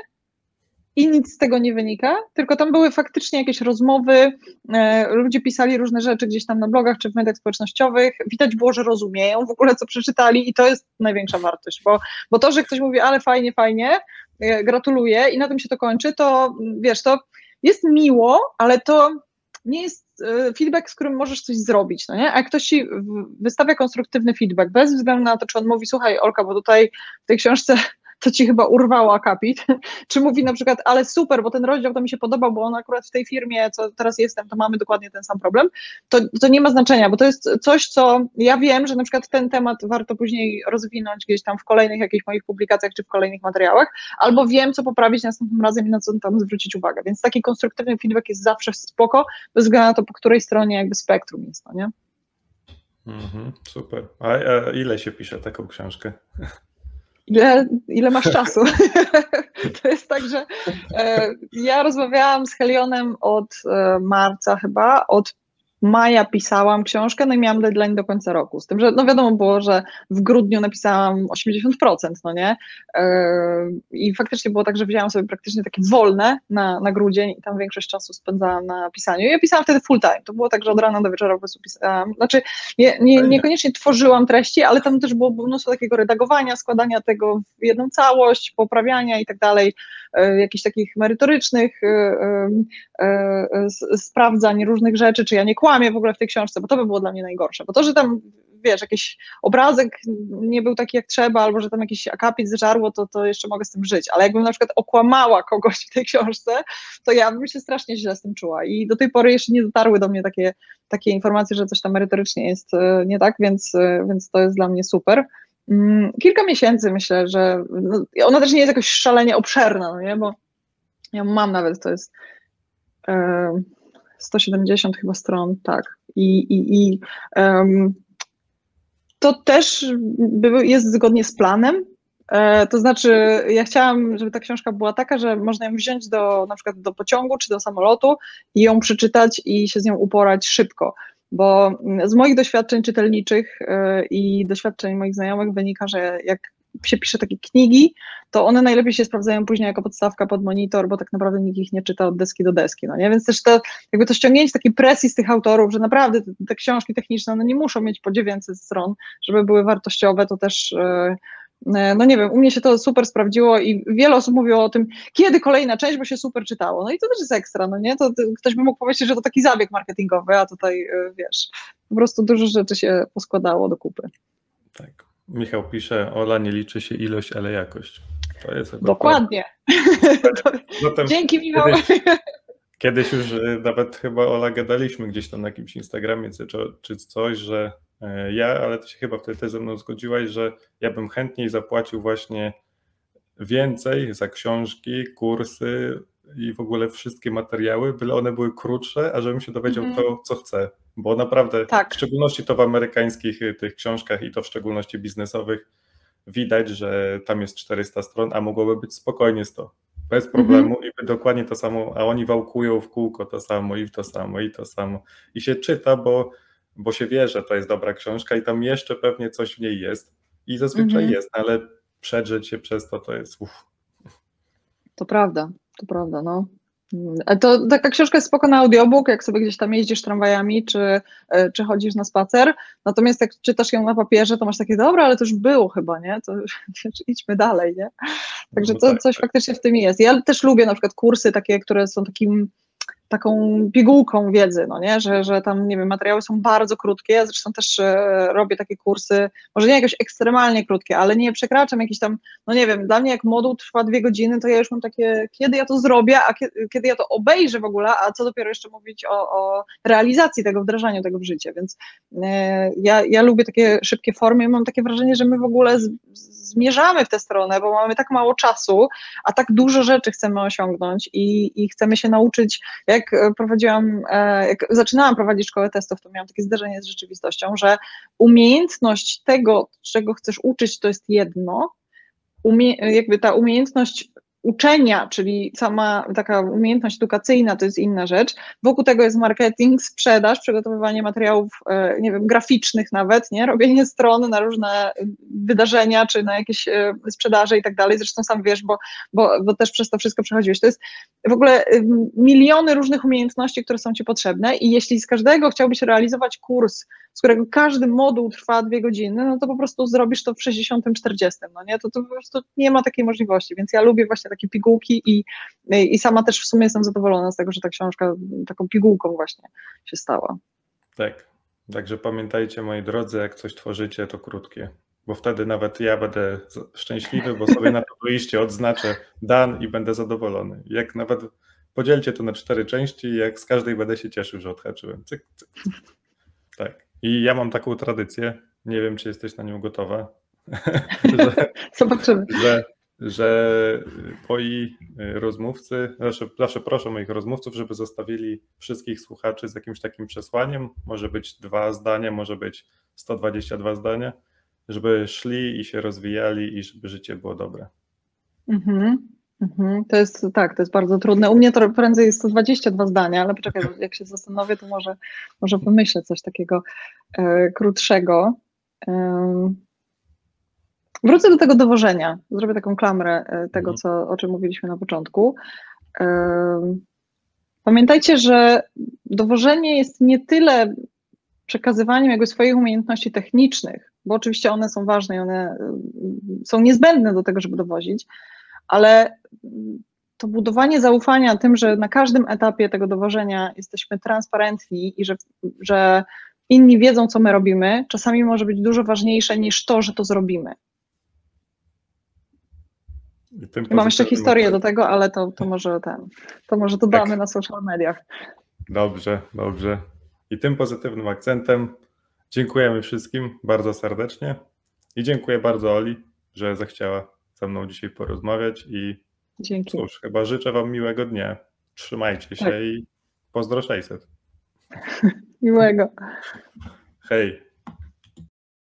i nic z tego nie wynika, tylko tam były faktycznie jakieś rozmowy, e, ludzie pisali różne rzeczy gdzieś tam na blogach czy w mediach społecznościowych, widać było, że rozumieją w ogóle, co przeczytali i to jest największa wartość, bo, bo to, że ktoś mówi, ale fajnie, fajnie, e, gratuluję i na tym się to kończy, to wiesz, to jest miło, ale to nie jest e, feedback, z którym możesz coś zrobić, no nie? A jak ktoś ci wystawia konstruktywny feedback, bez względu na to, czy on mówi, słuchaj Olka, bo tutaj w tej książce to ci chyba urwało akapit, [LAUGHS] czy mówi na przykład, ale super, bo ten rozdział to mi się podobał, bo on akurat w tej firmie, co teraz jestem, to mamy dokładnie ten sam problem, to, to nie ma znaczenia, bo to jest coś, co ja wiem, że na przykład ten temat warto później rozwinąć gdzieś tam w kolejnych jakichś moich publikacjach, czy w kolejnych materiałach, albo wiem, co poprawić następnym razem i na co tam zwrócić uwagę, więc taki konstruktywny feedback jest zawsze spoko, bez względu na to, po której stronie jakby spektrum jest, no nie? Mhm, super. A, a ile się pisze taką książkę? Ile, ile masz czasu. [LAUGHS] to jest tak, że e, ja rozmawiałam z Helionem od e, marca chyba, od maja pisałam książkę, no i miałam deadline do końca roku. Z tym, że no wiadomo było, że w grudniu napisałam 80%, no nie? Yy, I faktycznie było tak, że wzięłam sobie praktycznie takie wolne na, na grudzień i tam większość czasu spędzałam na pisaniu. I ja pisałam wtedy full time. To było tak, że od rana do wieczora po prostu pisałam. Znaczy, nie, nie, niekoniecznie tworzyłam treści, ale tam też było mnóstwo takiego redagowania, składania tego w jedną całość, poprawiania i tak dalej, yy, jakichś takich merytorycznych yy, sprawdzań różnych rzeczy, czy ja nie kłamie w ogóle w tej książce, bo to by było dla mnie najgorsze. Bo to, że tam, wiesz, jakiś obrazek nie był taki jak trzeba, albo że tam jakiś akapit zżarło, to, to jeszcze mogę z tym żyć. Ale jakbym na przykład okłamała kogoś w tej książce, to ja bym się strasznie źle z tym czuła. I do tej pory jeszcze nie dotarły do mnie takie, takie informacje, że coś tam merytorycznie jest e, nie tak, więc, e, więc to jest dla mnie super. Mm, kilka miesięcy myślę, że no, ona też nie jest jakoś szalenie obszerna, no nie? bo ja mam nawet, to jest. Yy, 170 chyba stron, tak. I, i, i um, to też jest zgodnie z planem. E, to znaczy, ja chciałam, żeby ta książka była taka, że można ją wziąć do na przykład do pociągu czy do samolotu i ją przeczytać i się z nią uporać szybko. Bo z moich doświadczeń czytelniczych e, i doświadczeń moich znajomych wynika, że jak się pisze takie knigi, to one najlepiej się sprawdzają później jako podstawka pod monitor, bo tak naprawdę nikt ich nie czyta od deski do deski, no nie? Więc też to, jakby to ściągnięcie takiej presji z tych autorów, że naprawdę te, te książki techniczne, one nie muszą mieć po 900 stron, żeby były wartościowe, to też e, no nie wiem, u mnie się to super sprawdziło i wiele osób mówiło o tym, kiedy kolejna część, bo się super czytało. No i to też jest ekstra, no nie? To, to ktoś by mógł powiedzieć, że to taki zabieg marketingowy, a tutaj e, wiesz, po prostu dużo rzeczy się poskładało do kupy. Tak. Michał pisze, Ola nie liczy się ilość, ale jakość. To jest Dokładnie. [LAUGHS] Zatem Dzięki Michał. Kiedyś, kiedyś, już y, nawet chyba Ola gadaliśmy gdzieś tam na jakimś Instagramie czy, czy coś, że e, ja, ale ty się chyba wtedy też ze mną zgodziłaś, że ja bym chętniej zapłacił właśnie więcej za książki, kursy i w ogóle wszystkie materiały, byle one były krótsze, a żebym się dowiedział mm to, co chcę bo naprawdę tak. w szczególności to w amerykańskich y, tych książkach i to w szczególności biznesowych widać, że tam jest 400 stron, a mogłoby być spokojnie 100. Bez problemu mhm. i dokładnie to samo, a oni wałkują w kółko to samo i w to samo i to samo. I się czyta, bo, bo się wie, że to jest dobra książka i tam jeszcze pewnie coś w niej jest. I zazwyczaj mhm. jest, ale przedrzeć się przez to to jest uff. To prawda, to prawda, no. To taka książka jest spoko na audiobook, jak sobie gdzieś tam jeździsz tramwajami, czy, e, czy chodzisz na spacer. Natomiast jak czytasz ją na papierze, to masz takie, dobra, ale to już było chyba, nie? To [LAUGHS] idźmy dalej, nie? Także no to tak, coś tak. faktycznie w tym jest. Ja też lubię na przykład kursy takie, które są takim taką pigułką wiedzy, no nie? Że, że tam, nie wiem, materiały są bardzo krótkie, ja zresztą też e, robię takie kursy, może nie jakoś ekstremalnie krótkie, ale nie przekraczam jakiś tam, no nie wiem, dla mnie jak moduł trwa dwie godziny, to ja już mam takie, kiedy ja to zrobię, a kiedy, kiedy ja to obejrzę w ogóle, a co dopiero jeszcze mówić o, o realizacji tego, wdrażaniu tego w życie, więc e, ja, ja lubię takie szybkie formy, mam takie wrażenie, że my w ogóle z, zmierzamy w tę stronę, bo mamy tak mało czasu, a tak dużo rzeczy chcemy osiągnąć i, i chcemy się nauczyć, jak prowadziłam, e, jak zaczynałam prowadzić szkołę testów, to miałam takie zderzenie z rzeczywistością, że umiejętność tego, czego chcesz uczyć, to jest jedno, umie, jakby ta umiejętność uczenia, czyli sama taka umiejętność edukacyjna to jest inna rzecz. Wokół tego jest marketing, sprzedaż, przygotowywanie materiałów, e, nie wiem, graficznych nawet, nie? robienie stron na różne wydarzenia, czy na jakieś e, sprzedaże i tak dalej. Zresztą sam wiesz, bo, bo, bo też przez to wszystko przechodziłeś. To jest w ogóle miliony różnych umiejętności, które są ci potrzebne i jeśli z każdego chciałbyś realizować kurs, z którego każdy moduł trwa dwie godziny, no to po prostu zrobisz to w 60-40, no nie? To, to po prostu nie ma takiej możliwości, więc ja lubię właśnie takie pigułki i, i sama też w sumie jestem zadowolona z tego, że ta książka taką pigułką właśnie się stała. Tak, także pamiętajcie moi drodzy, jak coś tworzycie, to krótkie, bo wtedy nawet ja będę szczęśliwy, bo sobie na to [LAUGHS] liście odznaczę dan i będę zadowolony. Jak nawet podzielcie to na cztery części, jak z każdej będę się cieszył, że odhaczyłem. Cyk, cyk. Tak. I ja mam taką tradycję, nie wiem, czy jesteś na nią gotowa, [LAUGHS] że, [LAUGHS] Zobaczymy. Że, że moi rozmówcy, zawsze, zawsze proszę moich rozmówców, żeby zostawili wszystkich słuchaczy z jakimś takim przesłaniem, może być dwa zdania, może być 122 zdania, żeby szli i się rozwijali i żeby życie było dobre. Mhm. Mhm, to jest tak, to jest bardzo trudne. U mnie to prędzej jest 122 zdania, ale poczekaj, jak się zastanowię, to może, może pomyślę coś takiego e, krótszego. E, wrócę do tego dowożenia. Zrobię taką klamrę e, tego, mhm. co, o czym mówiliśmy na początku. E, pamiętajcie, że dowożenie jest nie tyle przekazywaniem jakby swoich umiejętności technicznych, bo oczywiście one są ważne i one e, są niezbędne do tego, żeby dowozić, ale to budowanie zaufania tym, że na każdym etapie tego dowożenia jesteśmy transparentni i że, że inni wiedzą, co my robimy, czasami może być dużo ważniejsze niż to, że to zrobimy. Mam jeszcze historię do tego, ale to, to może ten, to może dodamy tak. na social mediach. Dobrze, dobrze. I tym pozytywnym akcentem dziękujemy wszystkim bardzo serdecznie i dziękuję bardzo Oli, że zechciała ze mną dzisiaj porozmawiać i Dzięki. cóż, chyba życzę Wam miłego dnia. Trzymajcie się tak. i pozdro 600. [LAUGHS] Miłego. Hej.